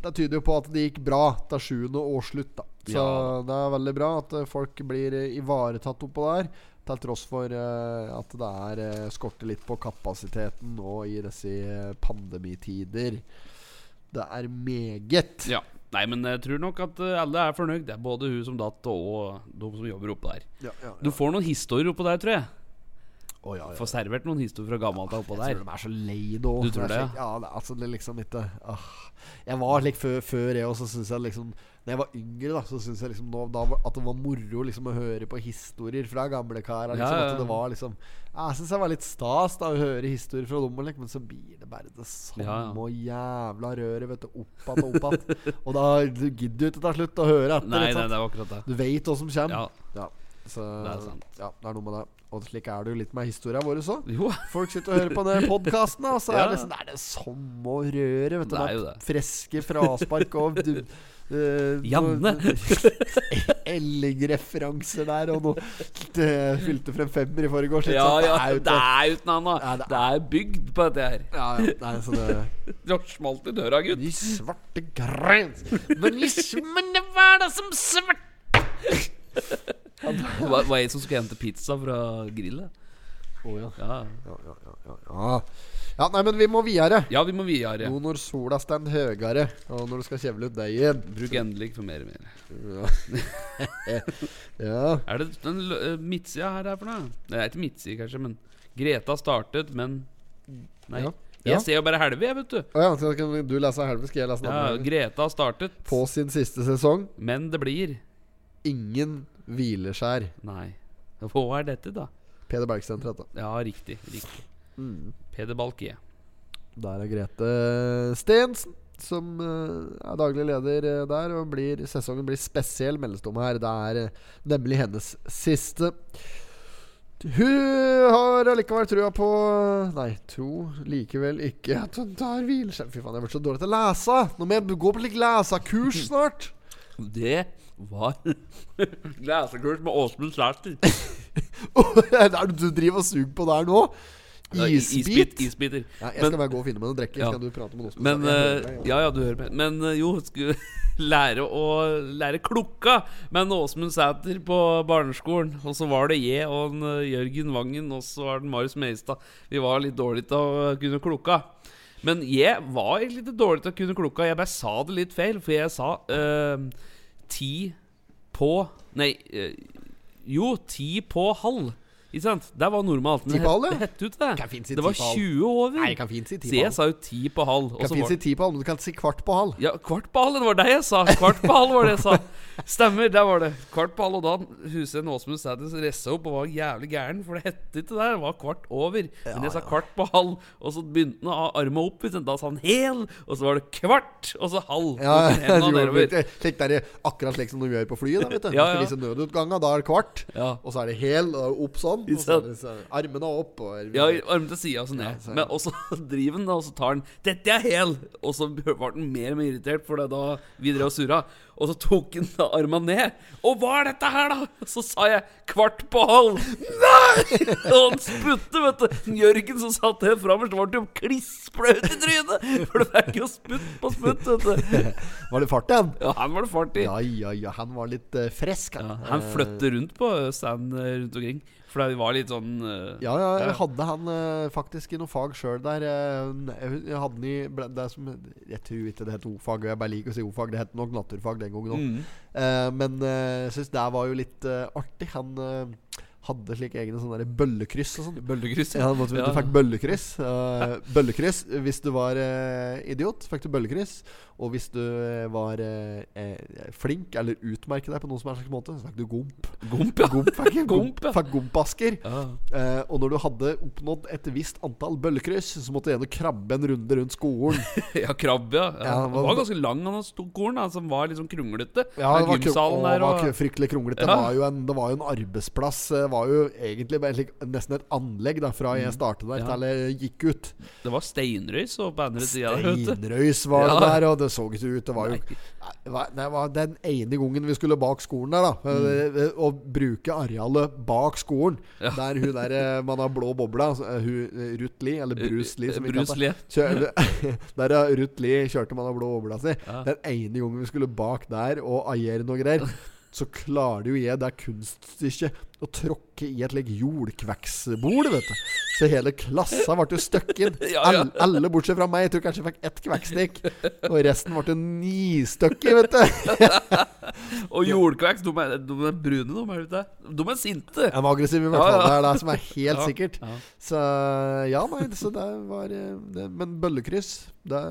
det tyder jo på at det gikk bra til sjuende årsslutt. da Så Ja. det er veldig bra at folk blir ivaretatt oppå der. Til tross for eh, at det er eh, skorter litt på kapasiteten nå i disse eh, pandemitider. Det er meget. Ja. Nei, men jeg tror nok at alle er fornøyd. Det er både hun som datt, og de som jobber oppe der. Ja, ja, Du får noen historier oppå der, tror jeg. Å, ja, ja. Får servert noen historier fra gammelt av oppå Jeg tror de er så lei nå. Du tror det, Ja, det, altså, det liksom ikke ah. Jeg var like før, før jeg også syns jeg liksom Når jeg var yngre, da Så syns jeg liksom nå, da, at det var moro liksom å høre på historier fra gamle karer. Liksom, Ja, ja. At det var liksom Jeg syns jeg var litt stas da å høre historier fra dem, men så blir det bare det samme jævla røret, vet du. Opp igjen og opp igjen. <laughs> og da du gidder du ikke til slutt å høre etter. Nei, nei, det var akkurat det. Du veit hva som kommer. Ja. Ja, så, Det er sant. Ja, det er noe med det. Og slik er det jo litt med historia vår også. Jo. Folk sitter og hører på den podkasten, og så Ja. er det, sånn, det er det samme røret. Vet du, Det er jo det. Freske fraspark og du, uh, <laughs> Janne. <laughs> Elling-referanser der, og noe Fylte frem femmer i forgårs. Ja, sant? ja, det er uten annet. Ja, det Det er bygd på dette her. ja, ja, nei, så det <laughs> Du har smalt i døra, gutt. De svarte grens Men, men det var da som svart Det var, var jeg som skulle hente pizza fra grillet. Oh, ja. Ja. Ja, ja, ja, ja, ja. ja, nei, men vi må videre. ja, vi må videre. Nå når sola står høyere, og når du skal kjevle ut deigen Bruk endelig for mer og mer. Ja. <laughs> ja. Er det den eh, midtsida her er for noe? Det er ikke midtside, kanskje, men Greta startet, men Nei. Ja. Ja. Jeg ser jo bare halve, jeg, vet du. Oh, ja, så kan du lese helvete, skal jeg lese den Ja, andre? Greta startet, På sin siste sesong men det blir ingen hvileskjær. Nei. Hva er dette, da? Peder Bergsenteret, da. Ja, riktig. riktig Mm. Peder Balke. Der er Grete Stensen, som eh, er daglig leder eh, der. Og blir, sesongen blir spesiell, meldes det om her. Det er eh, nemlig hennes siste. Hun har allikevel trua på Nei, tro likevel ikke at hun tar hvileskjær. Fy faen, jeg blir så dårlig til å lese! Nå må jeg gå på litt lesekurs <laughs> snart. Det var lesekurs <laughs> med Åsmund Sæter. <laughs> er det du driver og suger på der nå? Isbit. Isbit? Isbiter. Ja, jeg skal bare gå og finne meg noe å drikke, Ja. Skal du prate med Åsmund Men deg, Ja, ja, du hører med. Men eh, jo, skulle <laughs> lære å lære klokka med Åsmund Sæter på barneskolen. Og så var det jeg og en, eh, Jørgen Vangen, og så var det Marius Meistad. Vi var litt dårlige til å kunne klokka. Men jeg var litt dårlig til å kunne klokka. Jeg bare sa det litt feil, for jeg sa eh, ti på Nei, eh, jo, ti på halv. Ikke sant? Der var normalt. men halv, ja. Ut det. Kan si Det var ti på 20 over. Nei, kan fint si ti Så på jeg sa jo 10 på halv. Kan så fint si 10 på halv, men du kan si kvart på halv. ja, kvart på halv, det var det jeg sa. Kvart på halv var det jeg sa. <laughs> Stemmer, der var det. Kvart på halv, og da huset Åsmund Sæthes ressa opp og var jævlig gæren, for det hette ikke det. Det var kvart over. Men jeg sa kvart på halv, og så begynte han å ha arma opp. Da sa han hel, og så var det kvart, og så halv. Ja, det. Slik det er akkurat slik som de gjør på flyet. Da, vet du. Ja, ja. nødutganga, da er det kvart. Ja. Og så er det hel, og opp sånn. Og så er så, armene opp. Og, Ja, armene til sida og så ned. så- Men, og så <laughs> driver han og så tar han 'Dette er hel!' Og så ble han mer og mer irritert, for det da vi drev og surra. Og så tok han da armene ned. 'Og hva er dette her, da?' Så sa jeg 'kvart på halv'. Nei! <laughs> Og han sputte, vet du. Jørgen som satt helt framerst, ble jo klissblaut i trynet. For det fikk jo sputt på sputt, vet du. Var det fart han? Ja, han var det fart i. Ja, ja, ja. Han var litt uh, frisk, han. Ja, han Eh, flytter rundt på stand eh, rundt omkring. For det var litt sånn uh, Ja, ja, jeg hadde han uh, faktisk i noe fag sjøl der. Uh, jeg, hadde han i ble- det som Jeg tror ikke det het O-fag, jeg bare liker å si O-fag. Det het nok naturfag den gangen òg. mm. Men jeg syns det var jo litt artig. Han, hadde slike egne sånne der bøllekryss og sånn. Bøllekryss. Ja, du, Ja. du fikk bøllekryss. Uh, bøllekryss Hvis du var uh, idiot, fikk du bøllekryss. Og hvis du eh, var eh, flink eller utmerket deg på noen som helst måte, så fikk du gomp. Gomp, ja. Gomp fikk <laughs> Gomp, ja. fikk gompasker. Ja. Og når du hadde oppnådd et visst antall bøllekryss, så måtte du igjen krabbe en runde rundt skolen. <laughs> ja, krabbe, ja. ja. Han hva- var ganske lang, han skolen, som var litt sånn kronglete. Ja, det var, der var fryktelig kronglete. Ja. Det, var jo en, det var jo en arbeidsplass. Var jo egentlig nesten et anlegg da fra jeg startet der Mm. Ja. til jeg gikk ut. Det var steinrøys og på andre sida der. Steinrøys var det Ja. der, og det så ikke ut. Det var jo det var, den ene gangen vi skulle bak skolen der, da. Mm. eh, Å bruke arealet bak skolen. Ja. Der hun der eh, man har blå bobla, eh, hun, eh, Ruth Lie, eller Bruce Lie, som vi Lee. Kjør, <laughs> Der Ruth Lie kjørte man av blå bobla si. Den ene gangen vi skulle bak der og aiere noe greier, <laughs> så klarer jo jeg det kunststykket å tråkke i et like jordkveksbol, vet du. Så hele klassa ble jo støkken. <laughs> Ja, ja. Alle, alle bortsett fra meg. Jeg tror kanskje jeg fikk ett kveksnikk, Og resten ble nistøkket, vet du. <laughs> Og jordkveks, de er, de er brune, de er ute. De er sinte. Jeg var aggressiv, i hvert fall. ja. Det er det som er <laughs> helt sikkert. Så ja, nei, så det var eh, det, Men bøllekryss, det,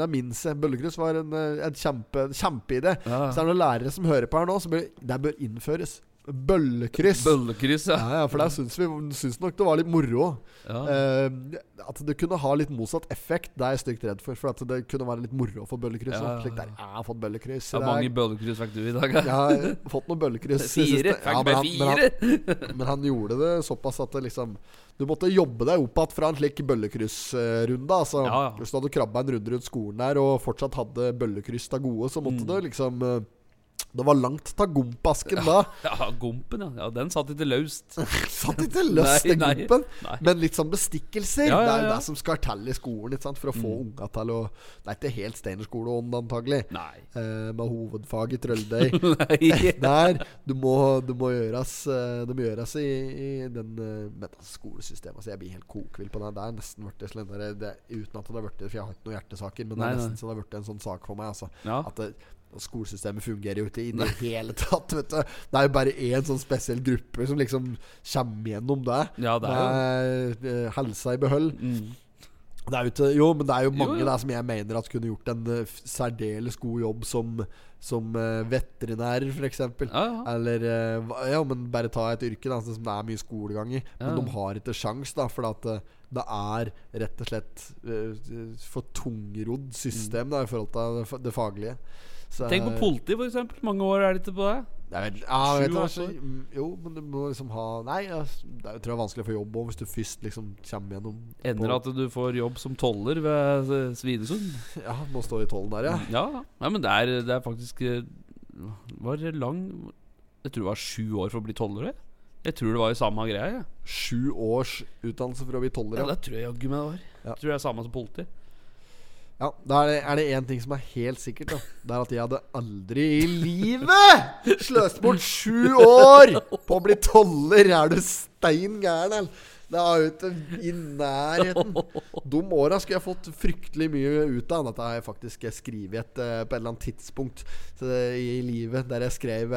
det minnes jeg. Bøllekryss var en, en kjempeidé. kjempe, kjempeidé. Ja. Så er det noen lærere som hører på her nå, så bør, det bør innføres. Bøllekryss. Bøllekryss, ja. Ja, ja, for der syns vi syns nok det var litt moro. ja. Eh, at det kunne ha litt motsatt effekt, det er jeg stygt redd for. For at det kunne være litt moro å få bøllekryss. Ja, Slik der, jeg har fått bøllekryss. Jeg har mange bøllekryss fikk du i dag? Jeg har fått noen bøllekryss. Fire? Fikk Ja, men han- men han-? Men han gjorde det såpass at det liksom Du måtte jobbe deg opp igjen fra en slik bøllekryssrunde. Altså. Hvis du hadde krabba en runde rundt skolen der og fortsatt hadde bøllekryss til gode, så måtte Mm. du liksom eh, Det var langt til gompasken da. <laughs> Ja, gompen, ja. ja. Den satt ikke løst. <laughs> Satt ikke løst nei, gompen. nei. Men litt sånn bestikkelser. Ja, Det er jo det som skal til i skolen sant? for å få unga til å Det er ikke helt Steinerskoleånd, antagelig. Nei. Eh, med hovedfag i <laughs> trølldøy. Nei. Der du må, du må gjøres eh, Det må gjøres i, i den uh, med skolesystemet. Altså, jeg blir helt kokvill på det. Det er nesten blitt det der- det, Uten at det har blitt For jeg har ikke noen hjertesaker, men det er nesten så det har blitt en sånn sak for meg. Altså. At det, skolesystemet fungerer jo ikke i det hele tatt. Vet du. Det er jo bare én sånn spesiell gruppe som liksom kommer gjennom det. Ja, det er jo eh, helsa i behold. mm. Det er jo ikke, jo, men det er jo mange jo. der som jeg mener at kunne gjort en uh, særdeles god jobb som, som uh, veterinærer, f.eks. Ja, ja. Eller uh, Ja, men bare ta et yrke da som det er mye skolegang i. Men Ja. de har ikke sjans da For at det er rett og slett for tungrodd system da i forhold til det faglige. Så, Tenk på politi, for eksempel. Mange år er det ikke på det? jeg vet, ja, vet du, altså, Jo, men du må liksom ha Nei, ja, det tror jeg er vanskelig å få jobb òg hvis du først liksom kommer gjennom Ender at du får jobb som toller ved Svinesund. <laughs> Ja, må stå i tollen der, ja. Ja, ja. Men det er, det er faktisk eh, Var lang Jeg tror det var sju år for å bli toller. jeg. Jeg tror det var i samme greia. jeg. Sju års utdannelse for å bli toller, Ja, ja. det tror jeg jaggu meg det var. Ja. Jeg tror det er samme som politi. Ja, Da er det, én ting som er helt sikkert, da. Det er at jeg hadde aldri i livet sløst bort sju år på å bli toller. Er du stein gæren, eller? Det er ikke i nærheten. De åra skulle jeg fått fryktelig mye ut av. Dette har jeg faktisk skrevet et, eh, på et eller annet tidspunkt så det, i livet. Der jeg skrev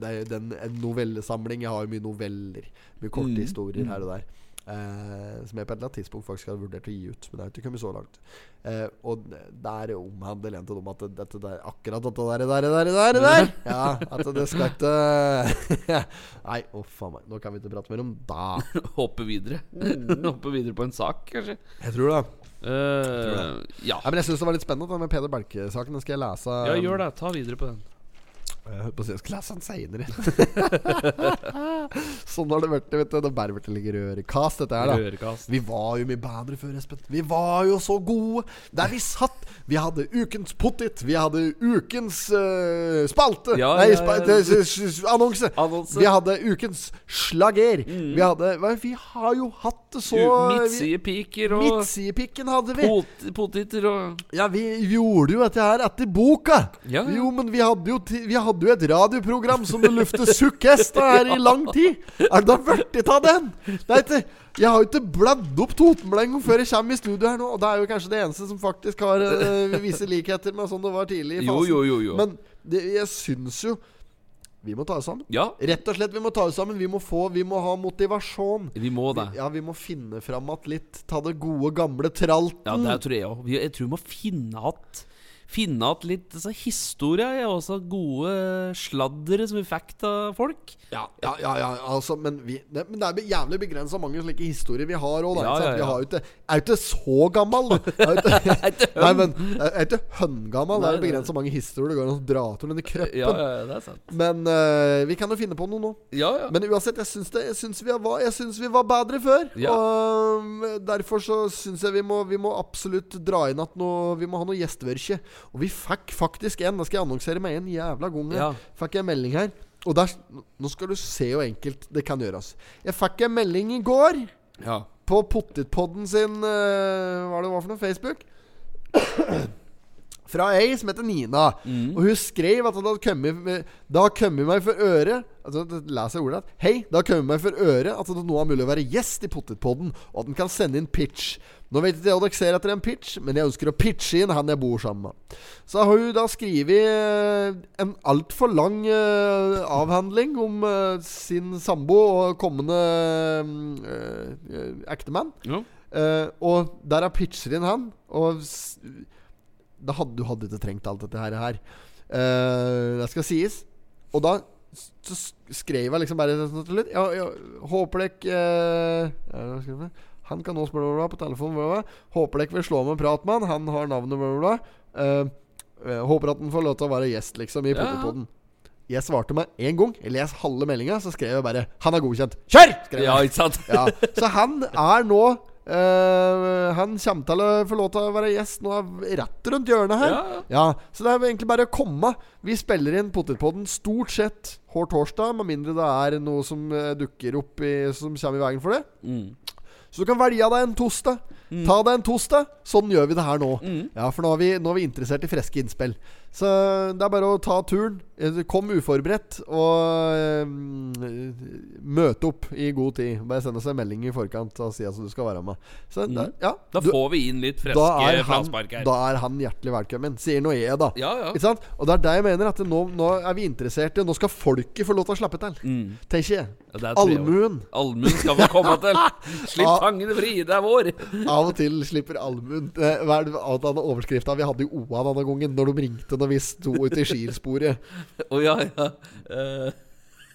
den, en novellesamling. Jeg har jo mye noveller. Mye korte Mm, historier her og der. Eh, som jeg på et eller annet tidspunkt faktisk hadde vurdert å gi ut. Men det har ikke kommet så langt. Eh, og der omhandler en til dem at dette der, akkurat dette der, der, der, der, der Ja, at det skal ikke <laughs> Nei, å faen meg. Nå kan vi ikke prate mer om det. <laughs> Hoppe videre. <laughs> Hoppe videre på en sak, kanskje. Jeg tror det. Eh, ja. ja. men jeg syns det var litt spennende, den med Peder Belke-saken. Den skal jeg lese. ja, gjør det. Ta videre på den. Jeg holdt på lese den seinere. sånn har det vært. Vet du. Det bærer å ligge rørekast, dette her, da. Rørekast. Vi var jo mye bedre før, Espen. Vi var jo så gode. Der vi satt. Vi hadde ukens pottit. Vi hadde ukens uh, spalte. Ja, Nei, ja, spa ja. s- annonse. Annonse. Vi hadde ukens slager. Vi hadde Vi har jo hatt det så Midtsidepiker og Midtsidepikken hadde vi. pot poteter og Ja, vi gjorde jo dette her etter boka. Ja, ja. Jo, men vi hadde jo, vi hadde jo et radioprogram som du lufter sukkhester her i lang tid. Er det da blitt av den? Det er ikke Jeg har jo ikke bladd opp Totenblengo før jeg kommer i studio her nå. Og det er jo kanskje det eneste som faktisk har uh, visse likheter med sånn det var tidlig i fasen. jo, jo. jo. Men det, jeg syns jo Vi må ta oss sammen. Ja, Rett og slett, vi må ta oss sammen. Vi må få Vi må ha motivasjon. vi må det. Ja, vi må finne fram att litt. Ta det gode, gamle tralten. Ja, det tror jeg òg. Jeg tror vi må finne att Finne igjen litt altså, historie og også gode sladdere som vi fikk av folk. Ja, ja, ja, ja altså, men, vi, det, men det er jævlig begrensa mange slike historier vi har òg. Ja, ja, Vi har jo ikke er jo ikke så gammel, da. Ikke, nei, men er ikke høngammal. Det er jo <laughs> begrensa mange historier det går an å dra til under krøppen. Ja, ja, det er sant. Men uh, vi kan jo finne på noe nå. Ja, ja. Men uansett, jeg syns, det, jeg syns, vi, var, jeg syns vi var bedre før. Ja. Og um, derfor så syns jeg vi må, vi må absolutt dra inn at noe, vi må ha noe gjestevørkje. Og vi fikk faktisk en. Da skal jeg annonsere meg en jævla gang. Ja. Fikk jeg en melding her. Og der, nå skal du se hvor enkelt det kan gjøres. Jeg fikk en melding i går ja. på Pottitpodden sin uh, Hva er det var for noe? Facebook? Fra ei som heter Nina. Og hun skrev at det hadde kommet Det har kommet meg for øre altså, Les jeg ordet? Hei, det har kommet meg for øre at det nå er mulig å være gjest i Potetpodden, og at en kan sende inn pitch. Nå vet ikke jeg hva dere ser etter en pitch, men jeg ønsker å pitche inn han jeg bor sammen med. Så har hun da skrevet eh, en altfor lang eh, avhandling om eh, sin sambo og kommende uh, ektemann. ja. Og der er pitcher inn han. Og da hadde, du hadde ikke trengt alt dette her. Eh, det skal sies. Og da så skrev jeg liksom bare sånn til litt. ja, ja, Håper dek uh? Han kan nå spørre bla, på telefonen. Bla, bla. Håper dek vil slå med en prat med han. Han har navnet bla, bla, bla. Eh, eh, håper at han får lov til å være gjest, liksom, i Ja. Jeg svarte meg én gang. Jeg les halve meldinga, så skrev jeg bare 'Han er godkjent'. Kjør! Ja, ikke? Ja, så han er nå eh, Han kommer til å få lov til å være gjest nå rett rundt hjørnet her. Ja, ja. Ja, Så det er egentlig bare å komme. Vi spiller inn Potetpodden stort sett hver torsdag, med mindre det er noe som eh, dukker opp i, som kommer i veien for det. Mm. Så du kan velge deg en torsdag. Ta deg en torsdag. Sånn gjør vi det her nå. Mm. Ja, For nå er, vi, nå er vi interessert i friske innspill. Så det er bare å ta turen. Eh, Kom uforberedt og eh, møte opp i god tid. Bare send oss en melding i forkant og si at du skal være med. Så da, ja, Da du- får vi inn litt friske er, her. da er han hjertelig velkommen. Sier nå jeg, da. Ja, ja. Ikke sant? Og det er det jeg mener. At nå, nå er vi interesserte. Nå skal folket få lov til å slappe til. Mm. Tenker jeg. Allmuen. Allmuen skal få komme til. <laughs> Slipp fangene fri, det er vår. Av og til slipper allmuen eh, Hva er det overskrifta vi hadde i OA denne gangen, når de ringte når vi sto ute i skilsporet. <laughs> Å ja, ja. Eh,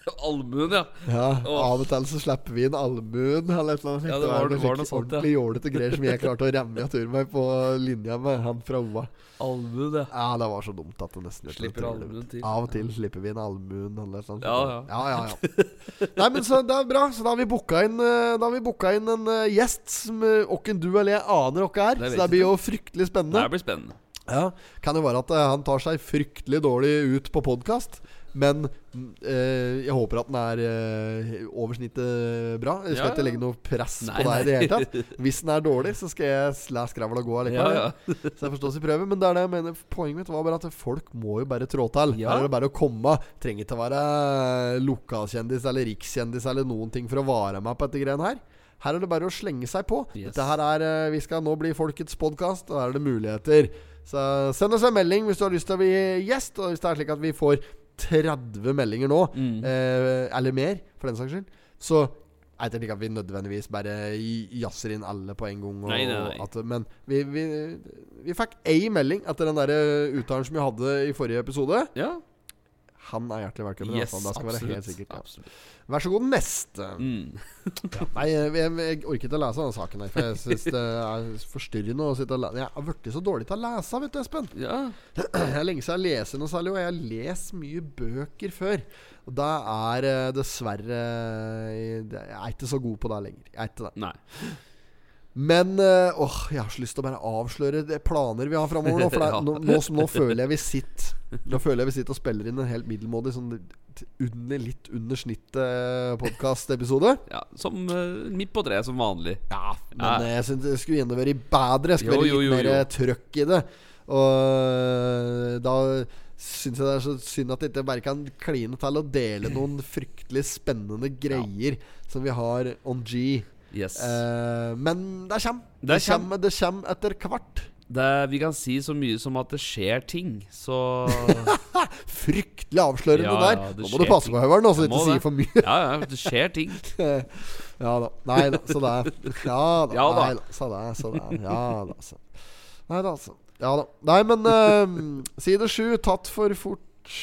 <laughs> Allmuen, ja. Ja, oh. Av og til så slipper vi inn allmuen. Eller et eller annet. Ja, det var- det var noe sånt, ja. ordentlig jålete greier som jeg klarte å remme i tur meg på linja med han fra OA. Allmuen, ja. Ja, det var så dumt at det nesten Slipper allmuen til. Av og til slipper vi inn allmuen. Eller et eller annet. Ja, ja. ja, ja, ja. Nei, men så det er bra. Så da har vi booka inn, eh, Da har vi booka inn en eh, gjest som eh, åkken du eller jeg aner hvem er. Det Så det blir jo fryktelig spennende. Det blir spennende. Ja, Kan jo være at eh, han tar seg fryktelig dårlig ut på podkast. Men eh, jeg håper at den er eh, over snittet bra. Jeg skal Ja, ikke legge noe press Nei, på deg i det hele tatt. Hvis den er dårlig, så skal jeg la skravla gå Ja, allikevel. ja. Så jeg forstås i prøve Men det er det jeg mener poenget mitt var bare at folk må jo bare trå til. Ja. Her er det bare å komme. Trenger ikke å være lokalkjendis eller rikskjendis eller noen ting for å vare meg på dette greiene her. Her er det bare å slenge seg på. Yes. Dette her er eh, Vi skal nå bli folkets podkast, og her er det muligheter. Så send oss en melding hvis du har lyst til å bli gjest. Og hvis det er slik at vi får 30 meldinger nå, Mm. eh, eller mer, for den saks skyld, så jeg tenker ikke at vi nødvendigvis bare jazzer inn alle på en gang. Nei, nei, nei. At, men vi, vi, vi fikk ei melding etter den der uttalen som vi hadde i forrige episode. Ja. Han er hjertelig velkommen. Yes, skal være helt sikkert ja. absolutt. Vær så god, neste. Mm. Nei, jeg, jeg, ikke å lese denne saken her, for jeg syns det er forstyrrende å sitte og lese. Jeg har blitt så dårlig til å lese, vet du, Espen. Ja. Jeg er lenge siden jeg leser noe særlig, og jeg har lest mye bøker før. Og da er eh, dessverre eh, Jeg er ikke så god på det lenger. Jeg er ikke det. Nei. Men eh, åh, jeg har så lyst til å bare avsløre de planer vi har framover nå. For er- nå, nå, nå føler jeg vi sitter Nå føler jeg vi sitter og spiller inn en helt middelmådig sånn under, litt under snittet podkastepisode. Ja, som uh, midt på treet, som vanlig. Ja, men Ja. eh, jeg syns det skulle gjerne vært bedre. Jeg skulle vært litt mer eh, trøkk i det. Og eh, da syns jeg det er så synd at jeg ikke bare kan kline til å dele noen fryktelig spennende greier som vi har on G. Yes. Eh, men det kommer. Det Det kommer, det kommer etter hvert. Det, vi kan si så mye som at det skjer ting, så <laughs> Fryktelig avslørende Ja, der. ja, Nå må du passe på, Høveren, så du ikke sier for mye. Ja, ja, det skjer ting. <laughs> Ja da. Nei da, så det er <laughs> Ja da. Ja da. Nei da. Så det er, så det er. Ja da, så. Nei da, altså. Ja da. Nei, men uh, side sju. Tatt for fort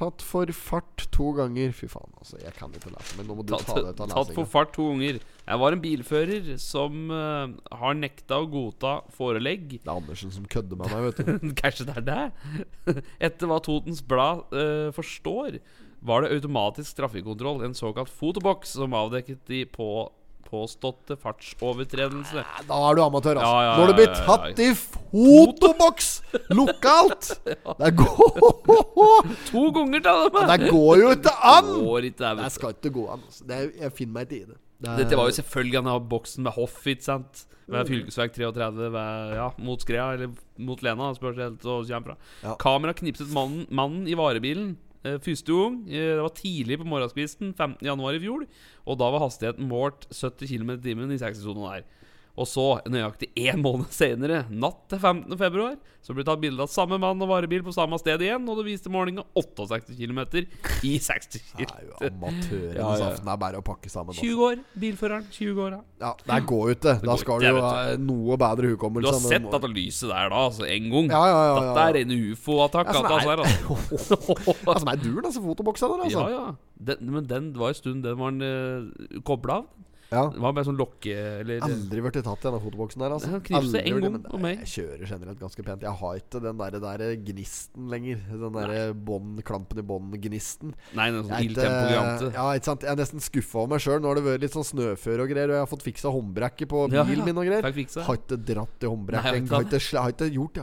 Tatt for fart to ganger. Fy faen, altså. Jeg kan ikke lese, men nå må du Tatt, ta det ut av tatt for fart to ganger. Jeg var en bilfører som uh, har nekta å godta forelegg. Det er Andersen som kødder med meg, vet du. <laughs> Kanskje det er det? <laughs> Etter hva Totens Blad uh, forstår, var det automatisk trafikkontroll, en såkalt fotoboks, som avdekket de på påståtte fartsovertredelse. Da er du amatør, altså. Ja, ja, Når du blir ja, ja, ja. tatt i fotoboks lokalt! <laughs> Det går <laughs> To ganger, ta det! Det går jo ikke an! Går ikke, det, Det skal ikke gå an. Altså. Det er, jeg finner meg ikke i det. det er, Dette var jo selvfølgelig har boksen med hoff, ikke sant? Ved fylkesvei 33 ved, ja, mot Skrea, eller mot Lena, spørs helt hvor det kommer fra. Ja. Kamera knipset mannen, mannen i varebilen første gang. Eh, det var tidlig på morgenskvisten 15. januar i fjor. Og da var hastigheten målt 70 km i timen i 60-sonen der. Og så, nøyaktig én måned senere, natt til 15. februar, så ble det tatt bilde av samme mann og varebil på samme sted igjen, og det viste målinga 68 km i 60 det km. er jo amatøren Ja, ja. saften er bare å pakke sammen. Altså. 20 år, bilføreren. 20 år, ja. Ja, det går ut det. Da skal du ha noe bedre hukommelse. Du har sett dette lyset der da, altså, en gang. Ja, ja, ja, ja, Dette er en ufo-attakk. Ja, sånn er- altså. <laughs> Som er duren, altså. fotoboksen der, altså. Ja, ja. Den, men den var en stund den var uh, kobla av. Ja. Det var bare sånn lokke... Eller Aldri vært tatt i denne fotoboksen der, altså. Knipse en gang om meg. Jeg kjører generelt ganske pent. Jeg har ikke den der, der gnisten lenger. Den der bond, klampen i bånd-gnisten. Nei, den sånn Jeg ildtempo-grante. Ja, ikke sant Jeg er nesten skuffa over meg sjøl. Nå har det vært litt sånn snøføre og greier, og jeg har fått fiksa håndbrekket på bilen ja. min og greier. Har ikke dratt i håndbrekket. Har har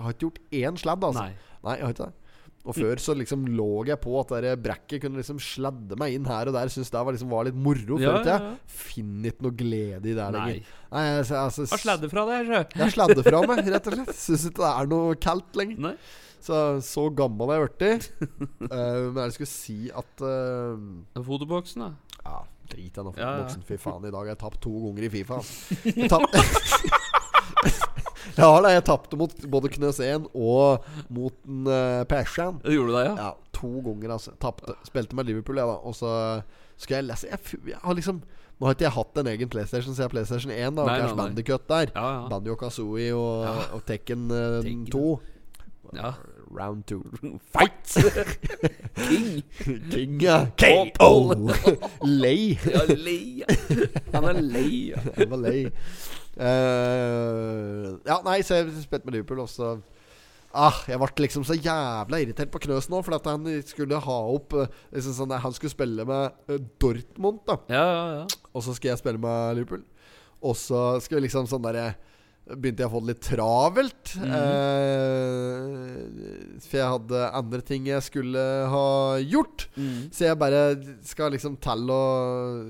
har ikke gjort én sladd, altså. Nei. Nei, jeg har ikke det. Og før så liksom lå jeg på at der brekket kunne liksom sladde meg inn her og der. Syns det var, liksom, var litt moro Ja, ja, ja. Finner ikke noe glede i det lenger. Nei, jeg, altså, Har sladde fra deg, sjø? Jeg sladder fra meg, rett og slett. Syns ikke det er noe kaldt lenger. Nei. Så, så gammel er jeg blitt. Uh, men jeg skulle si at uh, Fotoboksen, da. Ja, drit i den ja. Fy faen, i dag har jeg tapt to ganger i Fifa. <laughs> Altså. Jeg ja, da, jeg tapte mot både Knøs 1 og mot en uh, Persian. Gjorde du det, ja? Ja, to ganger, altså. Tapte. Spilte med Liverpool, jeg, da. Og så skal jeg lese Jeg, jeg har liksom Nå har ikke jeg hatt en egen PlayStation siden PlayStation 1. Da, Nei, Crash nei. Bandicut der. Ja, ja. Banjo Kazooie og, og Tekken uh, Tekken. 2. ja. Round 2. Fight! <laughs> King! King, ja. KO! Lei. Ja, lei. Han er lei. ja. Jeg var lei. Eh, ja, nei, så jeg spilte med Liverpool, og så Ah, jeg ble liksom så jævla irritert på Knøs nå, for at han skulle ha opp eh, liksom sånn, Han skulle spille med eh, Dortmund, da. Ja, ja, ja. Og så skal jeg spille med Liverpool. Og så skal vi liksom sånn derre Begynte jeg å få det litt travelt. eh, for jeg hadde andre ting jeg skulle ha gjort. Så jeg bare skal liksom telle å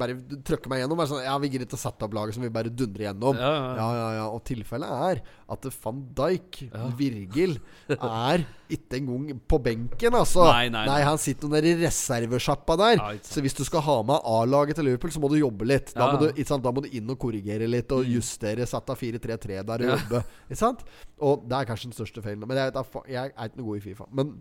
Bare trøkker meg gjennom. Sånn, ja, Vi gidder ikke å sette opp laget som vi bare dundrer gjennom. Ja, ja, ja. Ja. Og tilfellet er at van Dijk. Virgil, er ikke engang på benken, altså. Nei, nei, nei. han sitter nede i reservesjappa der. Så hvis du skal ha med A-laget til Liverpool, så må du jobbe litt. Da, Ja. Mm. må, du, sant? da må du inn og korrigere litt, og justere. Sette av 4-3-3 der og jobbe. Ikke sant? Og det er kanskje den største feilen. Men jeg, vet jeg er ikke noe god i Fifa. Men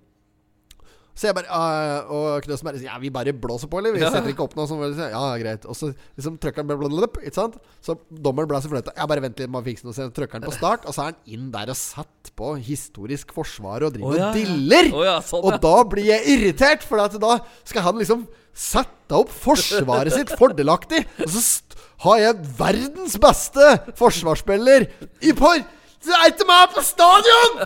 så jeg bare uh, Og Knøsen bare Ja, vi bare blåser på, eller? Vi Ja. setter ikke opp noe sånn. Ja, ja, greit. Og så liksom trykker han blablabla, Ikke sant? Så dommeren blåser fløyta. Jeg bare vent litt, må fikse noe. Så trykker han på start, og så er han inn der og satt på historisk forsvar og driver oh, ja, og ja. diller. Ja, sånn, og da blir jeg irritert, for da skal han liksom sette opp forsvaret sitt <laughs> fordelaktig. Og så har jeg verdens beste forsvarsspiller i par... Så er ikke meg på stadion!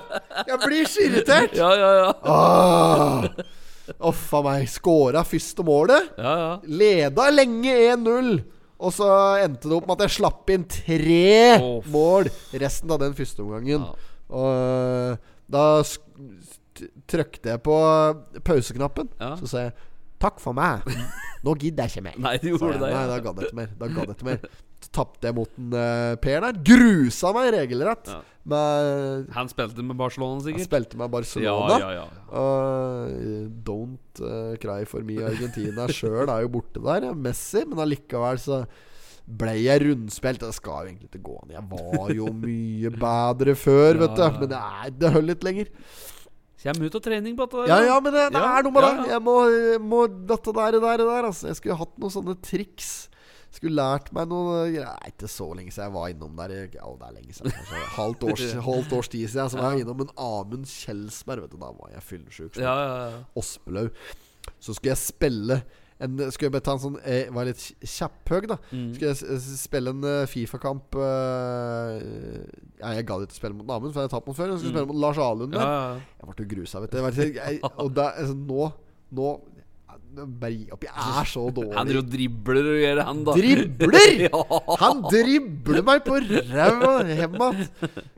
Jeg blir så irritert. Ja, ja, ja. Ah, Uff a meg. Skåra første målet. ja, ja. Leda lenge 1-0. Og så endte det opp med at jeg slapp inn tre oh. mål resten av den første omgangen. Ja. Og da trykte jeg på pauseknappen. Ja. Så sa jeg 'takk for meg'. Nå gidder jeg ikke mer. Nei, du gjorde jeg. det. Nei, Ja. da gadd jeg ikke mer. Da gadd jeg ikke mer. Tapte jeg mot en uh, Per der. Grusa meg regelrett. Ja. Med, Han spilte med Barcelona, sikkert? Han spilte med Barcelona. ja, ja. Og eh, don't uh, cry for me Argentina <laughs> sjøl er jo borte der. ja. Messi, men allikevel så ble jeg rundspilt. Det skal jo egentlig ikke gå an. Jeg var jo <laughs> mye bedre før, vet du. Men det, er, det holder litt lenger. Kjem ut av trening på dette. Ja, ja, men det, det Ja, er noe med ja, det. ja. Jeg må, må Dette der, det der, det der altså. Jeg skulle hatt noen sånne triks. Skulle lært meg noe greier. Nei, ikke så lenge siden jeg var innom der. Ja, det er lenge siden. Kanskje <laughs> halvt års, halvt års tid siden. Så var jeg innom en Amund Kjelsberg. Vet du, da var jeg fyllesyk. Ja, ja, ja. Ospelau. Så skulle jeg spille en, Skulle jeg ta en sånn Jeg var litt kjapphøg, da. Mm. Skulle jeg spille en eh, Fifa-kamp uh, jeg gadd ikke spille mot Amund, for jeg har tapt mot før. Jeg skulle spille mot Lars Alund ja, der. Jeg ble grusa, vet du. Jeg, og det, er- altså, nå Nå Bare gi opp. Jeg er så dårlig. Han driver og dribler og gjør, han, da. Dribler?! <laughs> ja. Han dribler meg på ræva hjem igjen.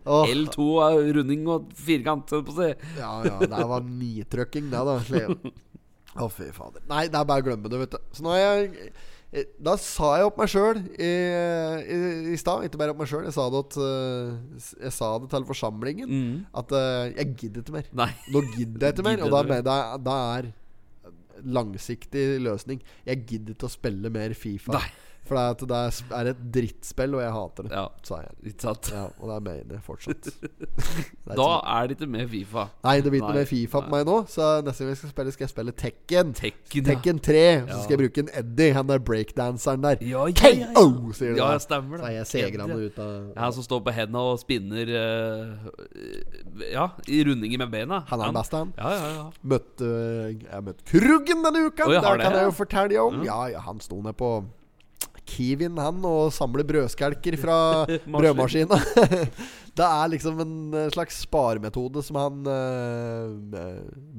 L2 er runding og firkant, på å si. Ja, ja, det var nitrøkking, det, da. Å, Å, fy fader. Nei, det er bare å glemme det, vet du. Så nå har jeg eh, Da sa jeg opp meg sjøl i, i, i stad. Ikke bare opp meg sjøl. Jeg, eh, jeg sa det til forsamlingen. Mm. At eh, jeg gidder ikke mer. Nei. Nå gidder jeg ikke mer. Og da, da, da er langsiktig løsning Jeg gidder ikke å spille mer Fifa. Nei. For det er, det er- er et drittspill, og jeg hater det. Ja, Sa jeg. ikke sant. Ja, og det mener jeg fortsatt. <laughs> Det er Da er det ikke med Fifa. Nei, det blir ikke mer Fifa på meg nå. Så neste gang jeg skal spille, skal jeg spille Tekken. Tekken. Tekken 3. Så skal jeg bruke en Eddie, han der breakdanseren der. Ja, ja, ja, ja. KO, sier du. Ja, jeg stemmer Så det. er jeg segrende ut av Ja, Han som står på hendene og spinner eh, Ja, i rundinger med beina. Han er den beste, han. Ja, ja, ja. Møtte Jeg møtte møtt Kruggen denne uka. Oh, det det, kan jeg jo fortelle om. Ja, ja, han sto ned på Kiwien, han, og samler brødskalker fra <laughs> brødmaskina. <laughs> det er liksom en eh, slags sparemetode som han uh,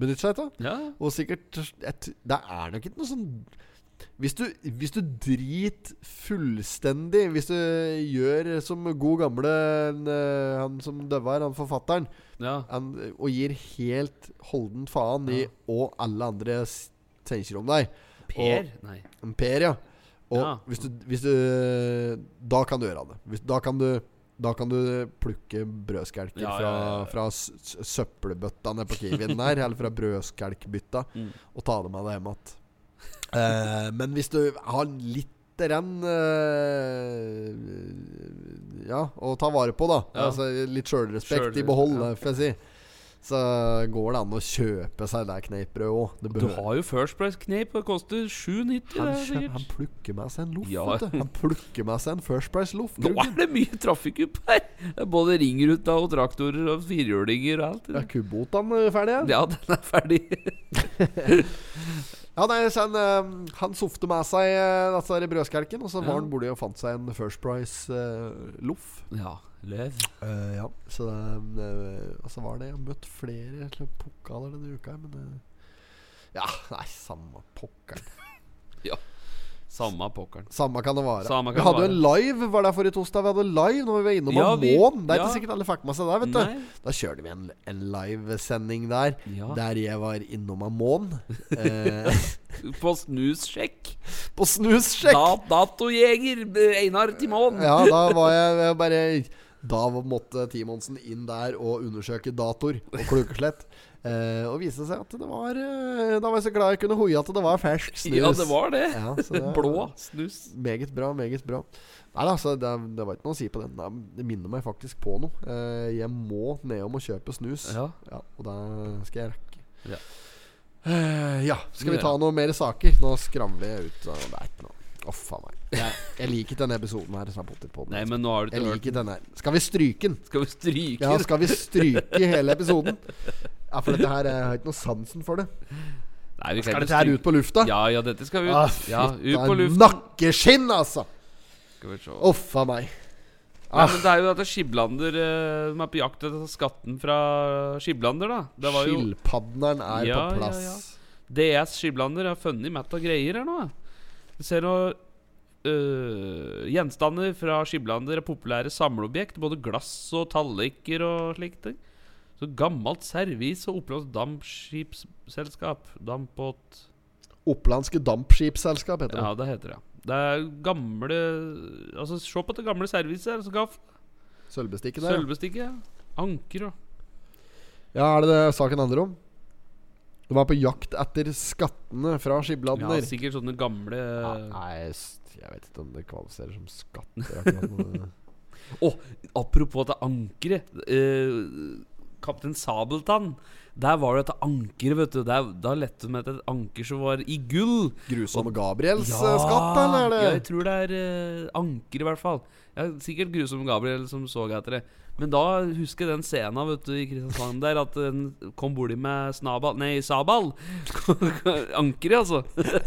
benytter seg av. ja. Og sikkert et, Det er nok ikke noe sånn hvis du, hvis du driter fullstendig Hvis du gjør som god gamle Han som døva her, han forfatteren, ja. han, og gir helt holdent faen i hva alle andre tenker om deg. Per? Nei. Per, ja. Og Ja. hvis, du, hvis du Da kan du gjøre det. Hvis, da kan du da kan du plukke brødskelker Ja, fra, fra søppelbøtta nede på Kiwien der, eller fra brødskelkbytta, Mm. og ta det med deg hjem igjen. Eh, men hvis du har litt renn eh, Ja, å ta vare på, da. Altså Litt sjølrespekt i behold, får jeg si. Så går det an å kjøpe seg det kneippbrødet òg. Du har jo First Price-kneip, Det koster 7,90. han, det han plukker med seg en loff. Ja. Han plukker med seg en First Price-loff. Nå er det mye trafikk opp her! Er både ringruta og traktorer og firhjulinger og alt. Er Kubotene er ferdig? Ja. Ja, den er ferdig. <laughs> ja, nei, så han, eh, han softe med seg uh, disse her brødskelken, og så var Ja. han borti og fant seg en First Price-loff. Ja, løv. Uh, ja, så eh, Og så var det Jeg har møtt flere pokaler denne uka, men eh, Ja, nei, samme pokkeren. <laughs> Samme pokkeren. Samme kan det være. Samme vi hadde jo en live, var det forrige torsdag vi hadde live når vi var innom Ja, vi- Amon. Det er ja. ikke sikkert alle fikk med seg det, vet du. Da kjørte vi en, en livesending der, Ja. der jeg var innom Amon. <laughs> Eh, På snussjekk. på snussjekk! Da, datojeger Einar Timon. Ja, da var jeg jeg bare Da måtte Timonsen inn der og undersøke dator og klukkeslett. Eh, og viste seg at det var uh, Da var jeg så glad jeg kunne hoie at det var fersk snus. Ja, det var det. Ja, det- <laughs> Blå snus. Meget bra, meget bra. Nei da, så det, det var ikke noe å si på den. Det- minner meg faktisk på noe. Uh, jeg må nedom og kjøpe snus. Ja. og det skal jeg rekke. Ja. Ja, skal vi ta noen mer saker? Nå skramler jeg ut. Det er ikke noe Å, faen meg. Jeg, jeg liker ikke denne episoden her. er. Nei, men nå har du Jeg ikke hørt liker den. Skal vi stryke den? Skal vi stryke Ja, skal vi stryke hele episoden? <laughs> Ja, for dette her Jeg har ikke noe sansen for det. Nei, vi Skal dette her ut på lufta? Ja, ja, dette skal vi ut. Ah, ja, ut på luften. Nakkeskinn, altså! Skal vi se. Uff a meg. Nei, men det er jo dette Skiblander eh, De er på jakt etter skatten fra Skiblander, da. Skilpadderen er Ja, på plass. ja. DS Skiblander har funnet mett av greier her nå. Du ser noe øh, Gjenstander fra Skiblander er populære samleobjekt. Både glass og talliker og slike ting. Så gammelt servis og opplandsk dampskipsselskap. Dampbåt Opplandske Dampskipsselskap heter det. Ja, det heter det. Det er gamle Altså, se på det gamle serviset. Gaff, Sølvbestikket der. Sølvbestikket. Anker og Ja, er det det saken handler om? De er på jakt etter skattene fra Ja, sikkert sånne gamle Ja, nei, jeg vet ikke om det kvalifiserer som skatter. Å, oh, <laughs> apropos det ankeret. eh, Kaptein Sabeltann. Der var det et anker, vet du. Der, da lette de etter et anker som var i gull. Grusomme Gabriels ja, skatt, eller er det Ja, jeg tror det er uh, anker, i hvert fall. Ja, sikkert Grusom Gabriel som så etter det. Men da husker jeg den scenen vet du, i Kristiansand der at den kom borti med snabal Nei, sabal. <laughs> Ankeret, altså.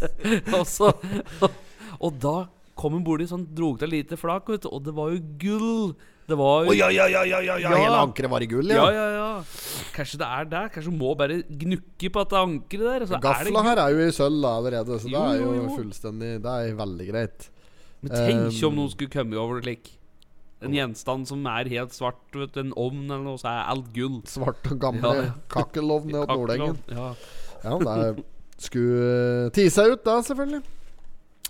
<laughs> og, så, og da kom hun borti sånn drog til et lite flak, vet du, og det var jo gull. Det var oh, ja, ja, ja, ja, ja, ja. Hele ankeret var i gull, ja, ja. ja, ja. Kanskje det er der. Kanskje du må bare gnukke på dette ankeret der. og Så er det Gafla gull. her er jo i sølv allerede, så det er jo jo, jo. fullstendig Det er veldig greit. Men tenk Um, om noen skulle komme over slik. En gjenstand som er helt svart, vet du, en ovn eller noe, så er alt gull. Svart og gamle Ja, ja. kakkelovn nede på Nordengen. Ja. Ja, det er, skulle tise seg ut da, selvfølgelig.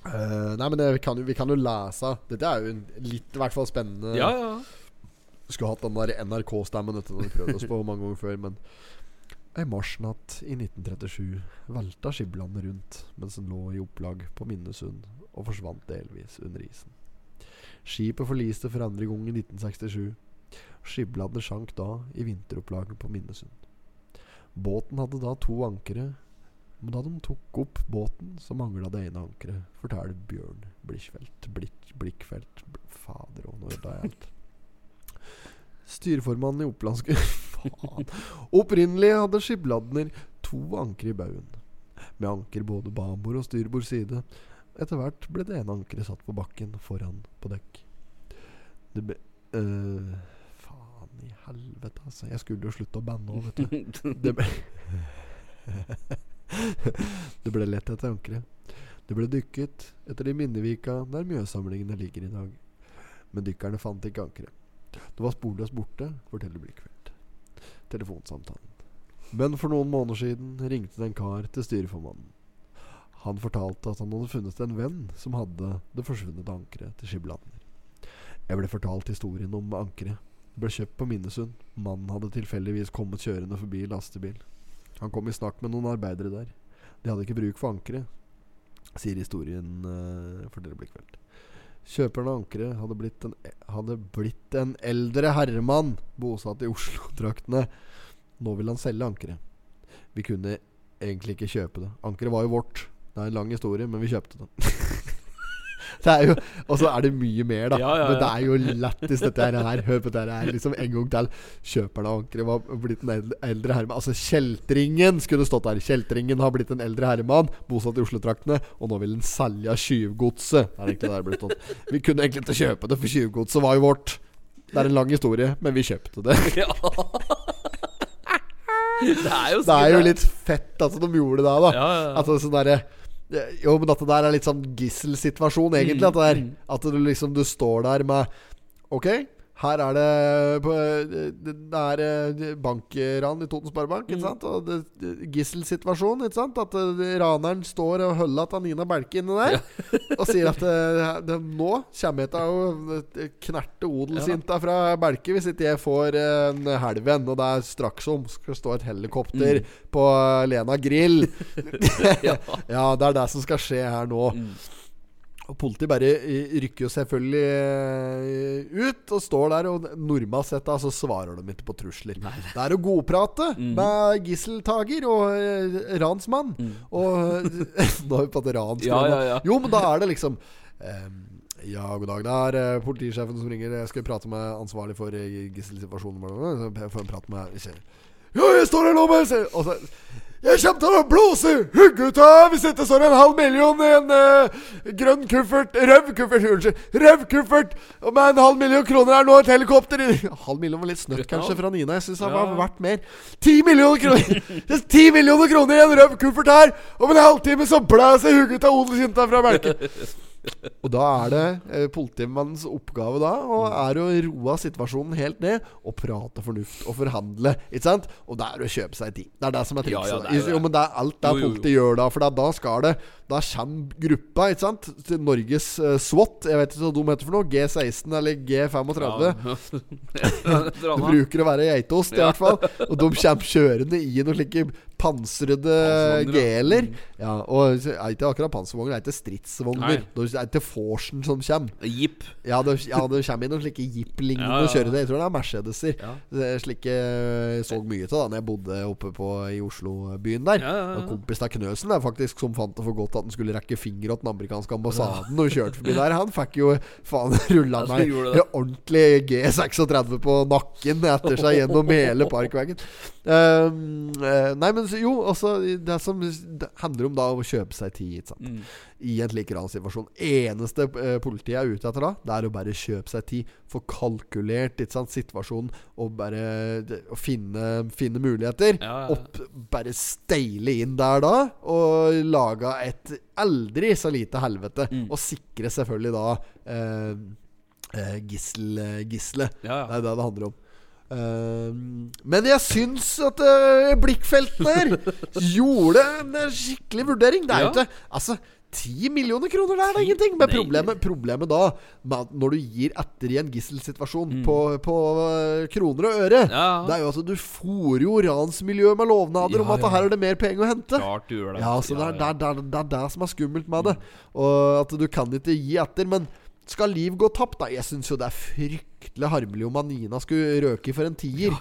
Eh, nei, men det, vi, kan jo, vi kan jo lese Dette er jo en litt i hvert fall spennende. ja, ja. Skulle hatt den der NRK-stemmen etter har vi prøvde oss på mange ganger før. Men ei marsnatt i 1937 velta Skiblandet rundt mens den lå i opplag på Minnesund og forsvant delvis under isen. Skipet forliste for andre gang i 1967. Skiblandet sank da i vinteropplaget på Minnesund. Båten hadde da to ankere, men da de tok opp båten, så mangla det ene ankeret, forteller Bjørn Blikkfelt. Blikk, Blikkfelt Bl- Fader og når det er alt. Styreformannen i Opplandske <laughs> Faen. Opprinnelig hadde Skibladner to anker i baugen, med anker både babord og styrbord side. Etter hvert ble det ene ankeret satt på bakken foran på dekk. Det ble øh, Faen i helvete, altså. Jeg skulle jo slutte å banne òg, vet du. <laughs> Det ble <laughs> <laughs> Det ble lett etter ankeret. Det ble dykket etter de minnevika der Mjøssamlingene ligger i dag. Men dykkerne fant ikke ankeret. Det var sporløst borte, forteller Blikkfeldt. Telefonsamtalen. Men for noen måneder siden ringte det en kar til styreformannen. Han fortalte at han hadde funnet en venn som hadde det forsvunne ankeret til Skibladner. Jeg ble fortalt historien om ankeret. Det ble kjøpt på Minnesund. Mannen hadde tilfeldigvis kommet kjørende forbi lastebil. Han kom i snakk med noen arbeidere der. De hadde ikke bruk for ankeret, sier historien, uh, forteller Blikkfelt. Kjøperen av ankeret hadde blitt en, hadde blitt en eldre herremann bosatt i Oslo-traktene. Nå ville han selge ankeret. Vi kunne egentlig ikke kjøpe det. Ankeret var jo vårt. Det er en lang historie, men vi kjøpte det. <laughs> jo Og så er det mye mer, da. Ja, ja, Men det er jo lættis, dette her. Hør på dette her. Liksom en gang til. Kjøperen av ankeret var blitt en eldre, herremann. Altså Kjeltringen skulle stått der. Kjeltringen har blitt en eldre herremann bosatt i Oslo-traktene, og nå vil den selge tjuvgodset. Det er egentlig der det ble stått. Vi kunne egentlig ikke kjøpe det, for tjuvgodset var jo vårt. Det er en lang historie, men vi kjøpte det. <laughs> ja. det er Det er jo litt fett at de gjorde det, da. Ja, ja, ja. Altså, sånn derre Jo, men at det der er litt sånn gisselsituasjon, egentlig. At, det er, mm. at du liksom Du står der med Ok, her er det på, Det er eh, bankran i Toten Sparebank, Mm. ikke sant? Og det, gisselsituasjon, ikke sant? At eh, raneren står og holder at Nina Belke inni der. Og sier at <laughs> det, det, nå kommer jeg til å eh, knerte odelsjenta fra Belke hvis ikke jeg får eh, en helven. Og det er straks om skal stå et helikopter Mm. på eh, Lena Grill. <laughs> <laughs> ja. det er det som skal skje her nå. Mm. Og politiet bare eh, rykker jo selvfølgelig eh, ut og står der, og normalt sett da så svarer de ikke på trusler. Det er å godprate Mm. med gisseltaker og eh, ransmann. Og <laughs> Nå har vi pratet ransmann. Ja, ja, ja. Jo, men da er det liksom ehm, Ja, god dag. Det er politisjefen som ringer. Jeg skal prate med ansvarlig for gisselsituasjonen. Får en prat med ikke- Ja, jeg står her nå med Og så jeg kommer til å blåse hugget ut av hvis det står en halv million i en uh, grønn kuffert Røv kuffert, unnskyld. Røv kuffert med en halv million kroner er nå et helikopter i <laughs> Halv million var litt snøtt, kanskje, fra Nina. Jeg syns han var verdt mer. Ti millioner kroner <laughs> Det er Ti millioner kroner i en røv kuffert her! Om en halvtime så blåser hugget av odelsjenta fra Belke. <laughs> Og da er det eh, politimannens oppgave da Å er å roe situasjonen helt ned og prate fornuft og forhandle. Ikke sant? Og det er å kjøpe seg tid. Det er det som er Ja, trikset. ja, det er jo det. jo, men det er alt det Jo, jo, jo. politiet gjør da. For da, da skal det Da kommer gruppa ikke sant til Norges uh, SWAT. Jeg vet ikke hva de heter for noe. G16 eller G35. <laughs> Det bruker å være geitost, i hvert fall. Og de kommer kjørende i noen slike pansrede ja. geler. Ja, og det er ikke akkurat panservogner, det er ikke stridsvogner. Det er ikke Forsen som kommer. Jeep. Ja, det, ja, det kommer i noen slike jeep-lignende Ja, ja, ja. kjøretøy. Jeg tror det er Mercedeser. Ja. Det er Slike jeg så mye til da Når jeg bodde oppe på i Oslo-byen der. Ja, ja, ja. Kompis av Knøsen der faktisk som fant det for godt at han skulle rekke finger åt den amerikanske ambassaden og kjørte forbi der. Han fikk jo faen <laughs> rulla meg en ordentlig G36 på nakken etter seg gjennom <laughs> hele parkveggen. Um, nei, men så- jo, altså Det som det handler om da å kjøpe seg tid. Ikke sant? Mm. i en slik ransituasjon. Eneste eh, politiet er ute etter da, det er å bare kjøpe seg tid, få kalkulert ikke sant, situasjonen og bare det, å finne, finne muligheter. Ja, ja. Opp, bare steile inn der da, og laga et aldri så lite helvete. Mm. Og sikre selvfølgelig da eh, gisselet. gissel, Ja, Ja, Det er det det handler om. Ehm, men jeg syns at uh, blikkfeltene her <laughs> gjorde en eh, skikkelig vurdering. Det er jo Ja. ikke Altså, 10 millioner kroner, det er ingenting. Men problemet, problemet da, når du gir etter i en gisselsituasjon Mm. på, på eh, kroner og øre, Ja. det er jo altså du fòrer jo ransmiljøet med lovnader om at ja. her er det mer penger å hente. Klart du gjør det. Ja, så det er det, er- det, er- det er det som er skummelt med det. Og at du kan ikke gi etter. Men skal liv gå tapt, da? Jeg syns jo det er fryktelig harmelig om Anina skulle røke for en tier.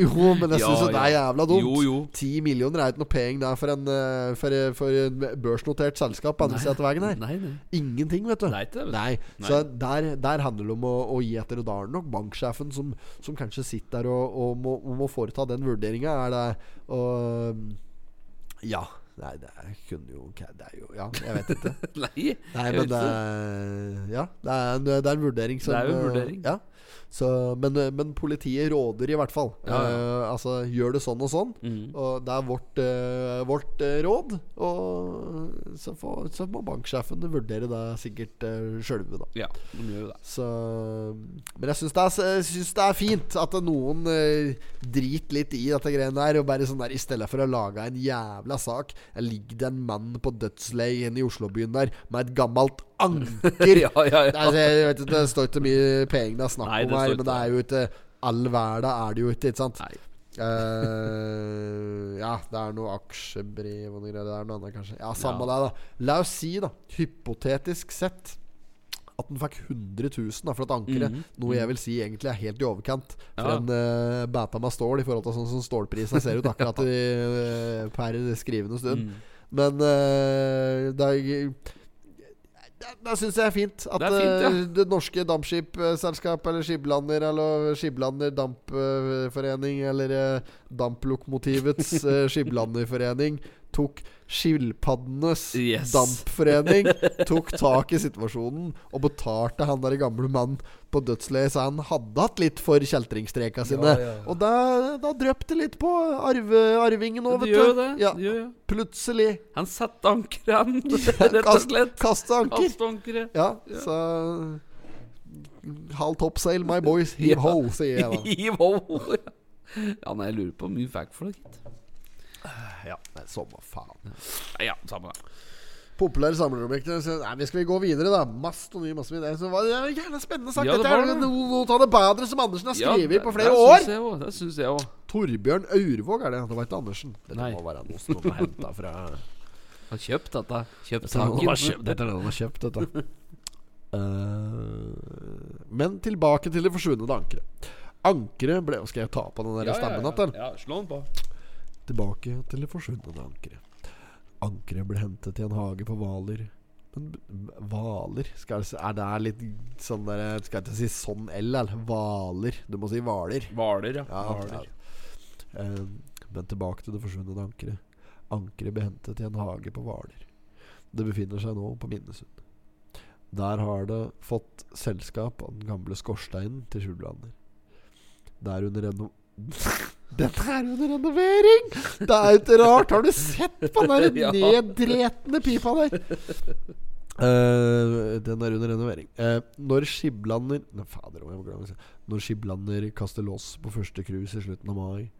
<laughs> Jo, men jeg Ja, syns jo det er jævla dumt. Jo, jo. Ti millioner er ikke noe penger der for en eh, For, for en børsnotert selskap på andre siden av veien her. Nei, nei. Ingenting, vet du. Er det, vet. Nei. Så der, der handler det om å, å gi etter. Og da er det nok banksjefen som, som kanskje sitter der og, og må, må foreta den vurderinga. Er det Og Ja. Nei, det er, kunne jo Det er jo Ja, jeg vet ikke. <laughs> Nei, Nei, men det er Ja, det er en, det er en vurdering som Det er jo en eh, vurdering. Ja. Så, men, men politiet råder i hvert fall. Ja, ja. Uh, altså, gjør det sånn og sånn. Mm. Og det er vårt, uh, vårt uh, råd. Og så, får, så må banksjefen vurdere det sikkert uh, sjølve, da. Ja, de gjør det. Så Men jeg syns det, er- det er fint at noen driter litt i dette greiene der. Og bare sånn der I stedet for å lage en jævla sak ligger det en mann på dødsleiet inne i Oslobyen der med et gammelt anker. <laughs> ja, ja, ja. Nei, jeg vet ikke, Det står ikke mye penger det er snakk Nei, om her, men det er jo ikke All verden er det jo ikke, ikke sant? Nei. uh, ja, det er noe aksjebrev og noe greier. Det er noe annet, kanskje. Ja, samme det, da. La oss si, da, hypotetisk sett at den fikk 100 000 da, for et ankeret. Mhm. Noe jeg vil si egentlig er helt i overkant for Ja. en uh, bæta med stål, i forhold til sånn som stålprisen ser ut akkurat i, uh, per skrivende stund. <laughs> Mm. Men uh, det er det, det syns jeg er fint. At Det er fint, ja. eh, det norske dampskipselskapet, eller Skiblander, eller Skiblander Dampforening, eller uh, Damplokomotivets <laughs> uh, Skiblanderforening, tok skilpaddenes Yes. dampforening <laughs> tok tak i situasjonen og betalte han der gamle mannen på dødsleiet, så han hadde hatt litt for kjeltringstreka sine. ja, ja. Og da, da drøp det litt på arve, arvingen òg, vet du. det. Ja, det plutselig. Han satte ankeret. <laughs> Rett og slett. kaste anker. Kaste ankeret. Ja, så Halv topsail, my boys. Heave Ja. ho, sier jeg da. <laughs> Hiv ho. Ja, nei, jeg lurer på hvor mye fikk for det, gitt. Ja, nei, Samme faen. Ja, samme det. Populære samlerobjekter. Så, Nei, vi skal vi gå videre, da. Mast og ny masse videre. Så var det en jævla spennende sak. Ja, det Dette er det. noe, av det bedre som Andersen har skrevet ja, på flere det år. også, Det syns jeg òg. Torbjørn Aurvåg er det. Det var ikke Andersen. Dette Nei. må være noe som noen har henta fra Har kjøpt dette. Kjøpt han saken. kjøpt, dette er det han har kjøpt, dette. uh, men tilbake til det forsvunne ankeret. Ankeret ble Skal jeg ta på den der stemmen igjen, Ja, Ja, slå den på. Tilbake til det forsvunne ankeret. Ankeret ble hentet i en hage på Hvaler. Men Hvaler Er det litt sånn der Skal jeg ikke si sånn L, eller? Hvaler. Du må si Hvaler. Hvaler, ja. Ja, valer. ja. Eh, men tilbake til det forsvunne ankeret. Ankeret ble hentet i en hage på Hvaler. Det befinner seg nå på Minnesund. Der har det fått selskap av den gamle skorsteinen til Skjulbrander. Det er under reno... Dette er under renovering! Det er jo ikke rart! Har du sett på den der <laughs> neddretne pipa der? Uh, den er under renovering. Uh, når Skiblander Nei, fader, jeg må glemme Når Skiblander kaster loss på første cruise i slutten av mai,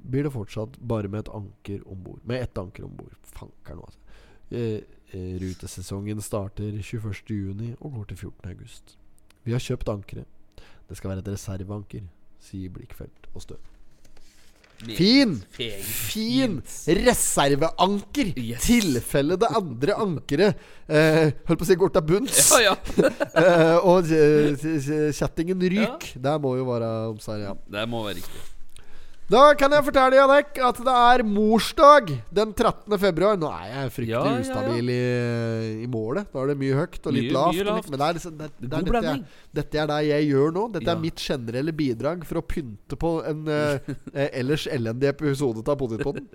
blir det fortsatt bare med et anker om bord. Med ett anker om bord. Fanker nå, altså. Eh, rutesesongen starter 21.6 og går til 14.8. Vi har kjøpt ankeret. Det skal være et reserveanker, sier Blikkfelt og Stø. Fin! Fin reserveanker! Yes. Tilfelle det andre ankeret eh, Holdt på å si går til bunns. Ja, ja. <laughs> eh, og eh, kjettingen ryk. Det må jo være omsær, ja. Det må være riktig. Da kan jeg fortelle Janek at det er morsdag den 13. februar. Nå er jeg fryktelig Ja, ja, ja. ustabil i, i målet. Da er det mye høyt og litt Mye- lavt. mye men- lavt. Men det er, liksom, det, det er dette, jeg, dette er det jeg gjør nå. Dette Ja. er mitt generelle bidrag for å pynte på en uh, eh, ellers elendig episode av Potetpotten.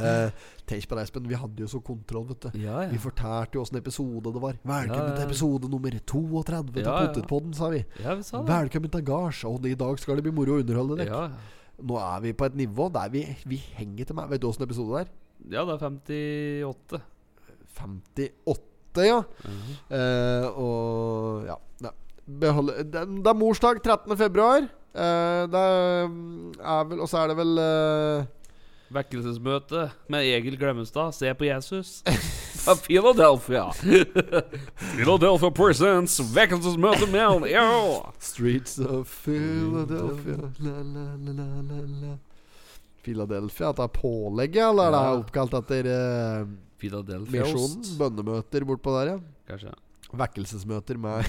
Uh, <laughs> tenk på det, Espen. Vi hadde jo så kontroll, vet du. Ja, Vi fortalte jo åssen episode det var. Velkommen Ja, ja. til episode nummer 32 av Ja, ja. Potetpodden, sa vi. Ja, vi sa det. Velkommen til gards. Og i dag skal det bli moro å underholde dere. Nå er vi på et nivå der vi, vi henger til meg. Vet du åssen episode det er? ja, det er 58. 58, ja. Eh, og ja. ja. Behold, det, det er morsdag 13. februar. Eh, det er vel Og så er det vel eh, Vekkelsesmøte med Egil Glemmestad. Se på Jesus. <laughs> Fra Philadelphia. <laughs> Philadelphia presents vekkelsesmøte med han Streets of Philadelphia la, la, la, la, la, la. Philadelphia, at det er pålegget, eller er det er oppkalt etter uh, misjonen? Bønnemøter bortpå der, ja. Kanskje. Vekkelsesmøter med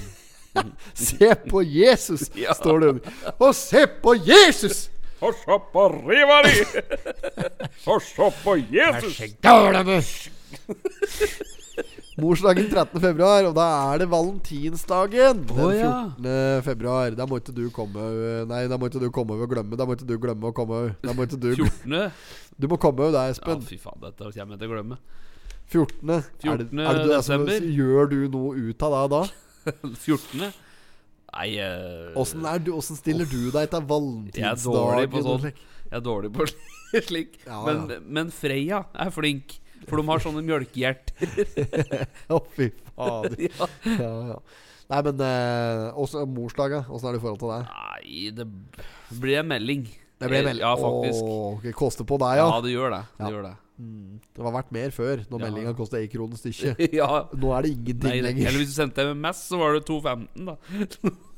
<laughs> Se på Jesus, Ja. står det. Og se på Jesus! Og se på Rivari! <laughs> Og se på Jesus! <laughs> Morsdagen 13. februar, og da er det valentinsdagen. Den Å, ja. 14. februar. Da må ikke du komme Nei, da må ikke du komme og glemme. Da må ikke du glemme å komme. Da må ikke du 14. Du må komme over Espen. Ja, fy faen, dette kommer jeg til å glemme. 14. Er det, er det det som- Gjør du noe ut av det da? <laughs> 14. Nei eh, Åssen uh, stiller stiller du deg til valentinsdagen? sånn. Jeg er dårlig på <laughs> slik. Ja, men, ja. men Freya er flink. For de har sånne mjølkehjerter. <laughs> Å, fy fader. <laughs> ja. Ja. Nei, men uh, også morsdagen. Åssen er det i forhold til deg? Nei, det blir en melding. Det blir en melding. Ja, faktisk. Oh, det koster på deg, Ja, ja. det gjør det. Det gjør det. Det var verdt mer før, når Ja. meldinga kosta én krone stykket. <laughs> ja. Nå er det ingenting Nei, lenger. eller hvis du sendte MMS, så var det 2.15, da. <laughs>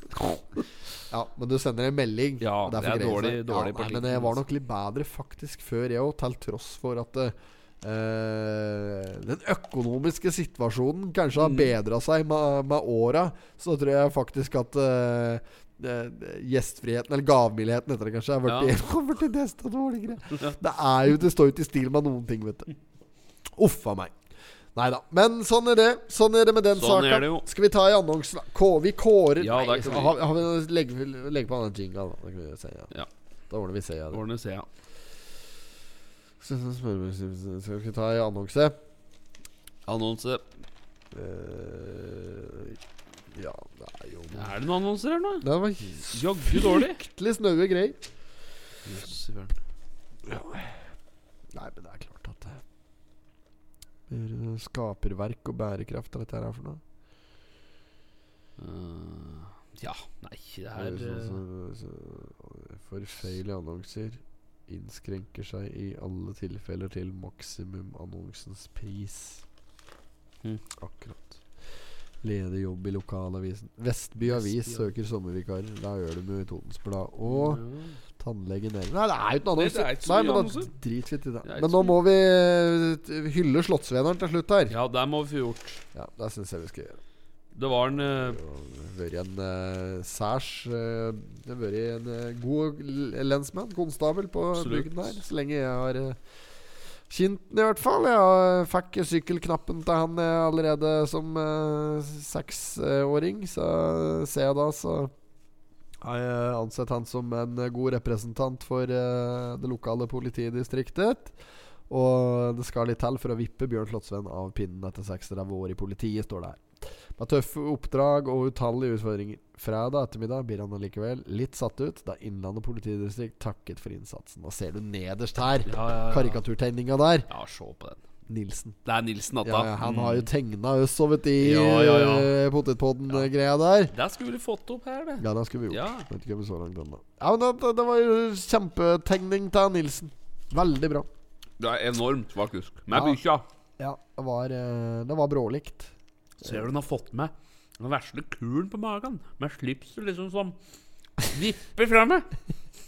Ja, Men du sender en melding. Ja, det er dårlig- dårlig ja, nei, Men jeg var altså. nok litt bedre faktisk før, jeg òg, til tross for at uh, den økonomiske situasjonen kanskje har Mm. bedra seg med, med åra. Så tror jeg faktisk at eh, gjestfriheten, eller gavmildheten heter det kanskje, har blitt Ja. det blitt desto dårligere. Det er jo Det står jo i stil med noen ting, vet du. Uff a meg. Nei da. Men sånn er det. Sånn er det med den Sånn er jo. Skal vi ta i annonsen? Vi kårer Ja, Nei, så, har, har vi legge, legge på en jingle, da. Da kan vi si, ja. Ja. Da ordner vi se, ja. Ordner se, ja. Skal vi ta i annonse? Annonse. Eh, ja, det er jo Er det noen annonser her nå? Det var Jaggu dårlig. fryktelig snaue greier. Jøss. Nei, men det er klart at det mer Skaperverk og bærekraft er dette her for noe? Eh, ja, nei, det Er her det eh, sånn, så, så, Forfeilige annonser innskrenker seg i alle tilfeller til maksimum annonsens pris. Mm. Akkurat. Ledig jobb i lokalavisen. Vestby Avis Vestby, ja. søker sommervikarer. Da gjør de jo i Totens Blad. Og ja. tannlege nede. Nei, det er jo ikke noen annet annonser. det er Nei, men da dritfint i det. Det er Men nå må vi eh, hylle Slottsveneren til slutt her. Ja, det må vi få gjort. Ja, det syns jeg vi skal gjøre. Det var en uh, Det har vært en uh, særs uh, Det har vært en uh, god lensmann, konstabel, på bygden her. Så lenge jeg har uh, kjent den, i hvert fall. Jeg fikk sykkelknappen til han eh, allerede som eh, seksåring. Så ser jeg da, så har jeg ansett han som en eh, god representant for uh, det lokale politidistriktet. Og det skal litt til for å vippe Bjørn Slottsvenn av pinnen etter 36 år i politiet, står det her. Med tøffe oppdrag og utallige utfordringer. Fredag ettermiddag blir han allikevel litt satt ut da Innlandet politidistrikt takket for innsatsen. Da ser du nederst her ja, ja, ja. karikaturtegninga der. Ja, se på den. Nilsen. Det er Nilsen, Atta. Ja, han har jo Mm. tegna oss over i Ja, ja, ja. eh, potetpodden-greia der. Det skulle vi fått opp her, det. Ja, det skulle vi gjort. Ja. Vet ikke om vi så langt ennå. Ja, men det, det var jo kjempetegning til Nilsen. Veldig bra. Det er enormt, faktisk. Med Ja. bikkja. Ja, det var, eh, det var brålikt. Ser du hun har fått med den vesle kulen på magen? Med slipset liksom som vipper fra meg.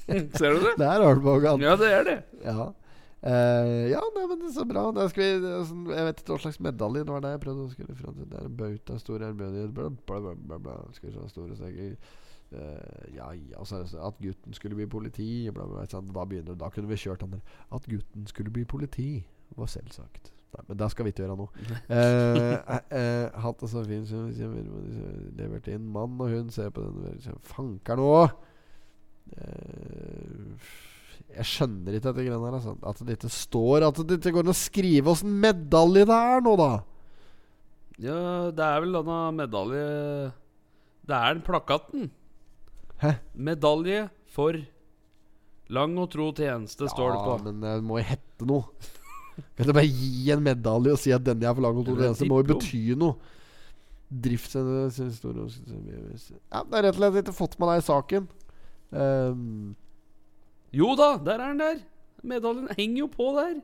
Ser du det? <laughs> Det er magen Ja, det er det. Ja. Uh, ja, nei, men det er så bra. Vi, sånn, jeg vet ikke hva slags medalje det var det jeg prøvde å skrive fram til. Det er en bauta, stor ærbødighet. Skal vi se, store seger. Uh, ja, ja, så er det at gutten skulle bli politi, bla, bla, bla? Da begynner Da kunne vi kjørt han der. At gutten skulle bli politi, var selvsagt. Nei, men det skal vi ikke gjøre nå. <laughs> Eh, eh, eh, hatt det så fint som levert inn. Mann og hund ser på den Fanker nå! Jeg skjønner ikke dette greiene her. Altså. At det ikke står At det ikke går an å skrive åssen medalje det er nå, da. Ja, det er vel denne medalje Det er den plakaten. Hæ? Medalje for lang og tro tjeneste, står det på. Ja, men det må jo hette noe. Kan du bare gi en medalje og si at denne har for lang og to Eller tjeneste? Det må jo bety noe. Driftshistorie Ja, det er rett og slett ikke fått med deg saken. Um, Jo da, der er den der. Medaljen henger jo på der.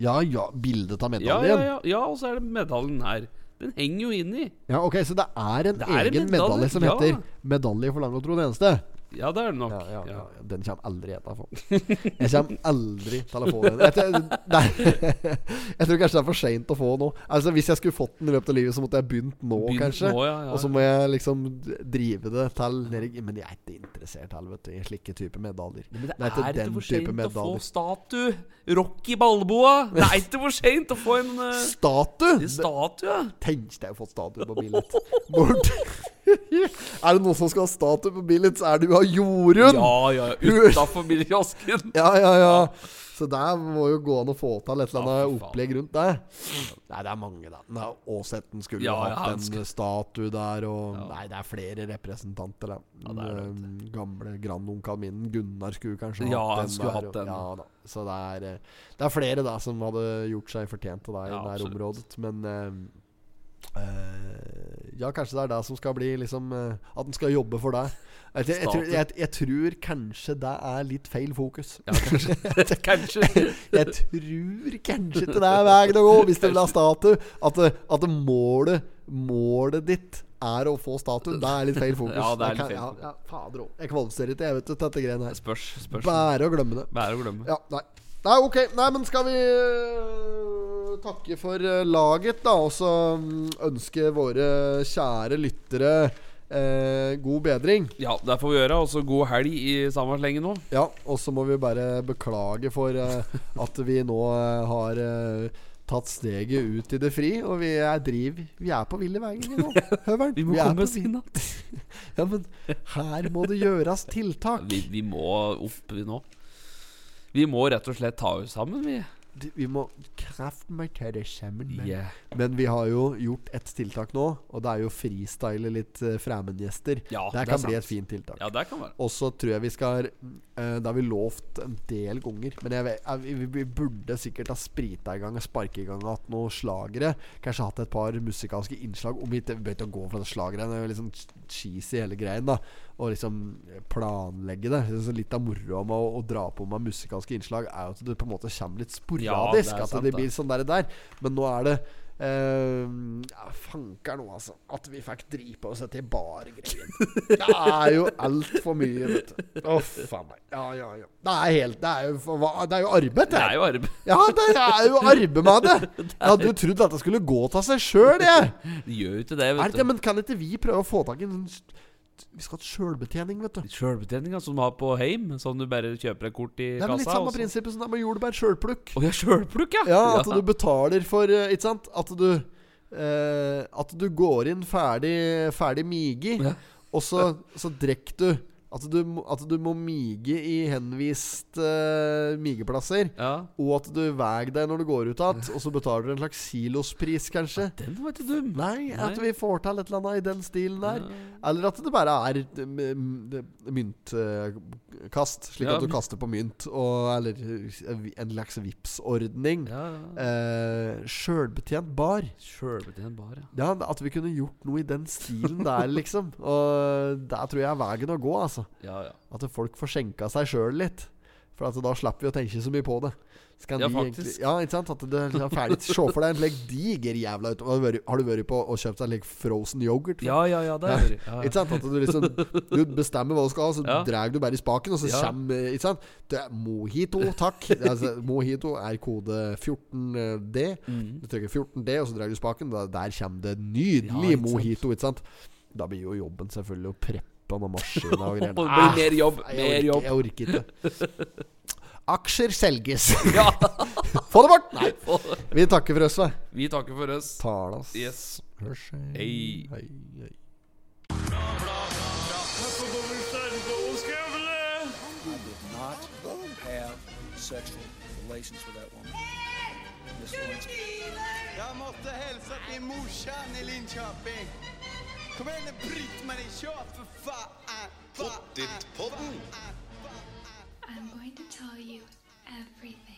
ja, ja, bildet av medaljen. ja, ja, ja, og så er det medaljen her. Den henger jo inni. Ja, ok, Så det er en Det er en egen medalje, medalje som ja. heter 'Medalje for lang og tro tjeneste'? Ja, det er det nok. Ja, ja, ja. Ja. Den kommer aldri jeg til å få. Jeg kommer aldri til å få den. Jeg, tror- nei, jeg tror kanskje det er for seint å få nå. Altså Hvis jeg skulle fått den i løpet av livet, så måtte jeg begynt nå, Begynt kanskje. nå, ja, ja, Og så må jeg liksom drive det til Men jeg er ikke interessert helvete, i slike typer medaljer. Men det Det er ikke er den for type seint å få medaljer. statue. Rocky Balboa. Det er ikke for seint å få en uh, Statue! statue. Tenk deg å få statue på Billit. Bort. <laughs> er det noen som skal ha statue på bilen, så er det jo av Jorunn! Ja, ja, utafor bilkiosken. <laughs> Ja, ja, ja. Så der må jo gå an å få til et eller annet ja, opplegg rundt det. Nei, det er mange, da. Nei, Åsetten skulle Ja, hatt en skal... statue der, og Ja. Nei, det er flere representanter, da. Ja, det er det, Um, gamle grandonkelen min, Gunnar, skulle kanskje Ja, hatt den skulle der, hatt og- den. Ja, da. Så det er, eh, det er flere da som hadde gjort seg fortjent til det i Ja, det her området. Men eh, eh, Ja, kanskje det er det som skal bli liksom eh, At den skal jobbe for deg. Jeg, jeg, jeg, tror- jeg, tror kanskje det er litt feil fokus. Ja, kanskje. <laughs> kanskje. Jeg tror kanskje ikke det er veien å gå hvis du vil ha statue. At, at målet, målet ditt er å få statue. Det er litt feil fokus. Ja, det er litt feil ja, ja, Fader òg. Jeg kvalifiserer ikke, jeg vet ikke dette greiene her. Spørs. spørs. Bare å glemme det. Bare å glemme. Ja, nei. Nei, ok. Nei, men skal vi øh, takke for øh, laget, da? Og så mm, ønske våre kjære lyttere eh, god bedring. Ja, det får vi gjøre. Og så god helg i samme slenge nå. Ja, og så må vi bare beklage for eh, at vi nå eh, har eh, tatt steget ut i det fri. Og vi er driv Vi er på ville veier, vi nå. Høveren. <laughs> Vi må vi komme oss inn igjen. <laughs> Ja, men her må det gjøres tiltak. Vi, vi må opp nå. Vi må rett og slett ta oss sammen, vi. Vi må kraftmarkere sammen. men- Yeah. Men vi har jo gjort et tiltak nå, og det er jo freestyle litt uh, fremmedgjester. Ja, det det kan bli sant. et fint tiltak. Ja, det kan være. Og så tror jeg vi skal uh, Det har vi lovt en del ganger. Men jeg vet, jeg, vi, vi burde sikkert ha sprita i gang og sparka i gang hatt noen slagere. Kanskje hatt et par musikalske innslag. Om vi ikke begynte å gå for den slageren. Det er jo liksom cheesy hele greien. da Og liksom planlegge det. Så litt av moroa med å, å dra på med musikalske innslag er jo at det på en måte kommer litt Ja, det sporadisk. at sant, det blir sånn der, der. Men nå er det Uh, ja, Fanker nå, altså. At vi fikk drive på oss etter bargreien. Det er jo altfor mye, vet du. Å, faen meg. Ja, ja, ja. Det er helt Det er jo, det er jo arbeid, Det det. er jo arbeid. Ja, det er jo arbeid med det. <laughs> Jeg hadde jo trodd at det skulle gå av seg sjøl, jeg. Det gjør jo ikke det, vet det, du. men kan ikke vi prøve å få tak i en sånn Vi skal ha sjølbetjening, vet du. Sjølbetjeninga som du har på heim, Sånn du bare kjøper et kort i Det er kassa, litt kassa. samme prinsippet som det med jordbær sjølplukk. Å ja, sjølplukk, ja! <laughs> Ja, at du betaler for eh, Ikke sant? At du eh, At du går inn ferdig Ferdig migi, Ja. og så, så drikker du at du, at du må mige i henvist uh, migeplasser. ja. Og at du veier deg når du går ut igjen, og så betaler du en slags kilospris, kanskje. Den var ikke dum. Nei, at vi får til et eller annet i den stilen der. Ja. Eller at det bare er mynt... m- m- myntkast, slik Ja, at du kaster på mynt. Og, eller en slags Vipps-ordning. Ja, ja. Eh, Sjølbetjent bar. Sjølbetjent bar, ja. Ja, At vi kunne gjort noe i den stilen der, <laughs> liksom. Og der tror jeg er veien å gå, altså. Ja, ja. At folk får skjenka seg sjøl litt. For da slipper vi å tenke så mye på det. Så kan Ja, faktisk. egentlig- ja, ikke sant? At det er ferdig Se for deg en slik diger jævla ut- Har du vært- Har på og kjøpt deg like frozen yoghurt? Ja, ja, ja, det det. Ja, Ikke sant? At du liksom Du bestemmer hva du skal ha, så Ja. drar du bare i spaken, og så Ja. kommer Ikke sant? Det er mojito, takk. Altså, mojito er kode 14D. Mm. Du trykker 14D, og så drar du i spaken. Da, der kommer det nydelig ikke mojito, ikke sant? Da blir jo jobben selvfølgelig å preppe noen maskiner og <laughs> greier. Mer jobb. Mer jeg, jobb. jeg orker ikke. <laughs> Aksjer selges. <laughs> Ja. <laughs> Få det bort! Nei. Vi takker for oss, da. Vi takker for oss. Talas. Yes. Hørs. Hei. Hei, hei. Sexual relations with that woman. Miss Lewinsky. Jag måste hälsa till morsan i Linköping. Kom igjen, Britt-Marie, kör for faen! Pottit-podden! I'm going to tell you everything.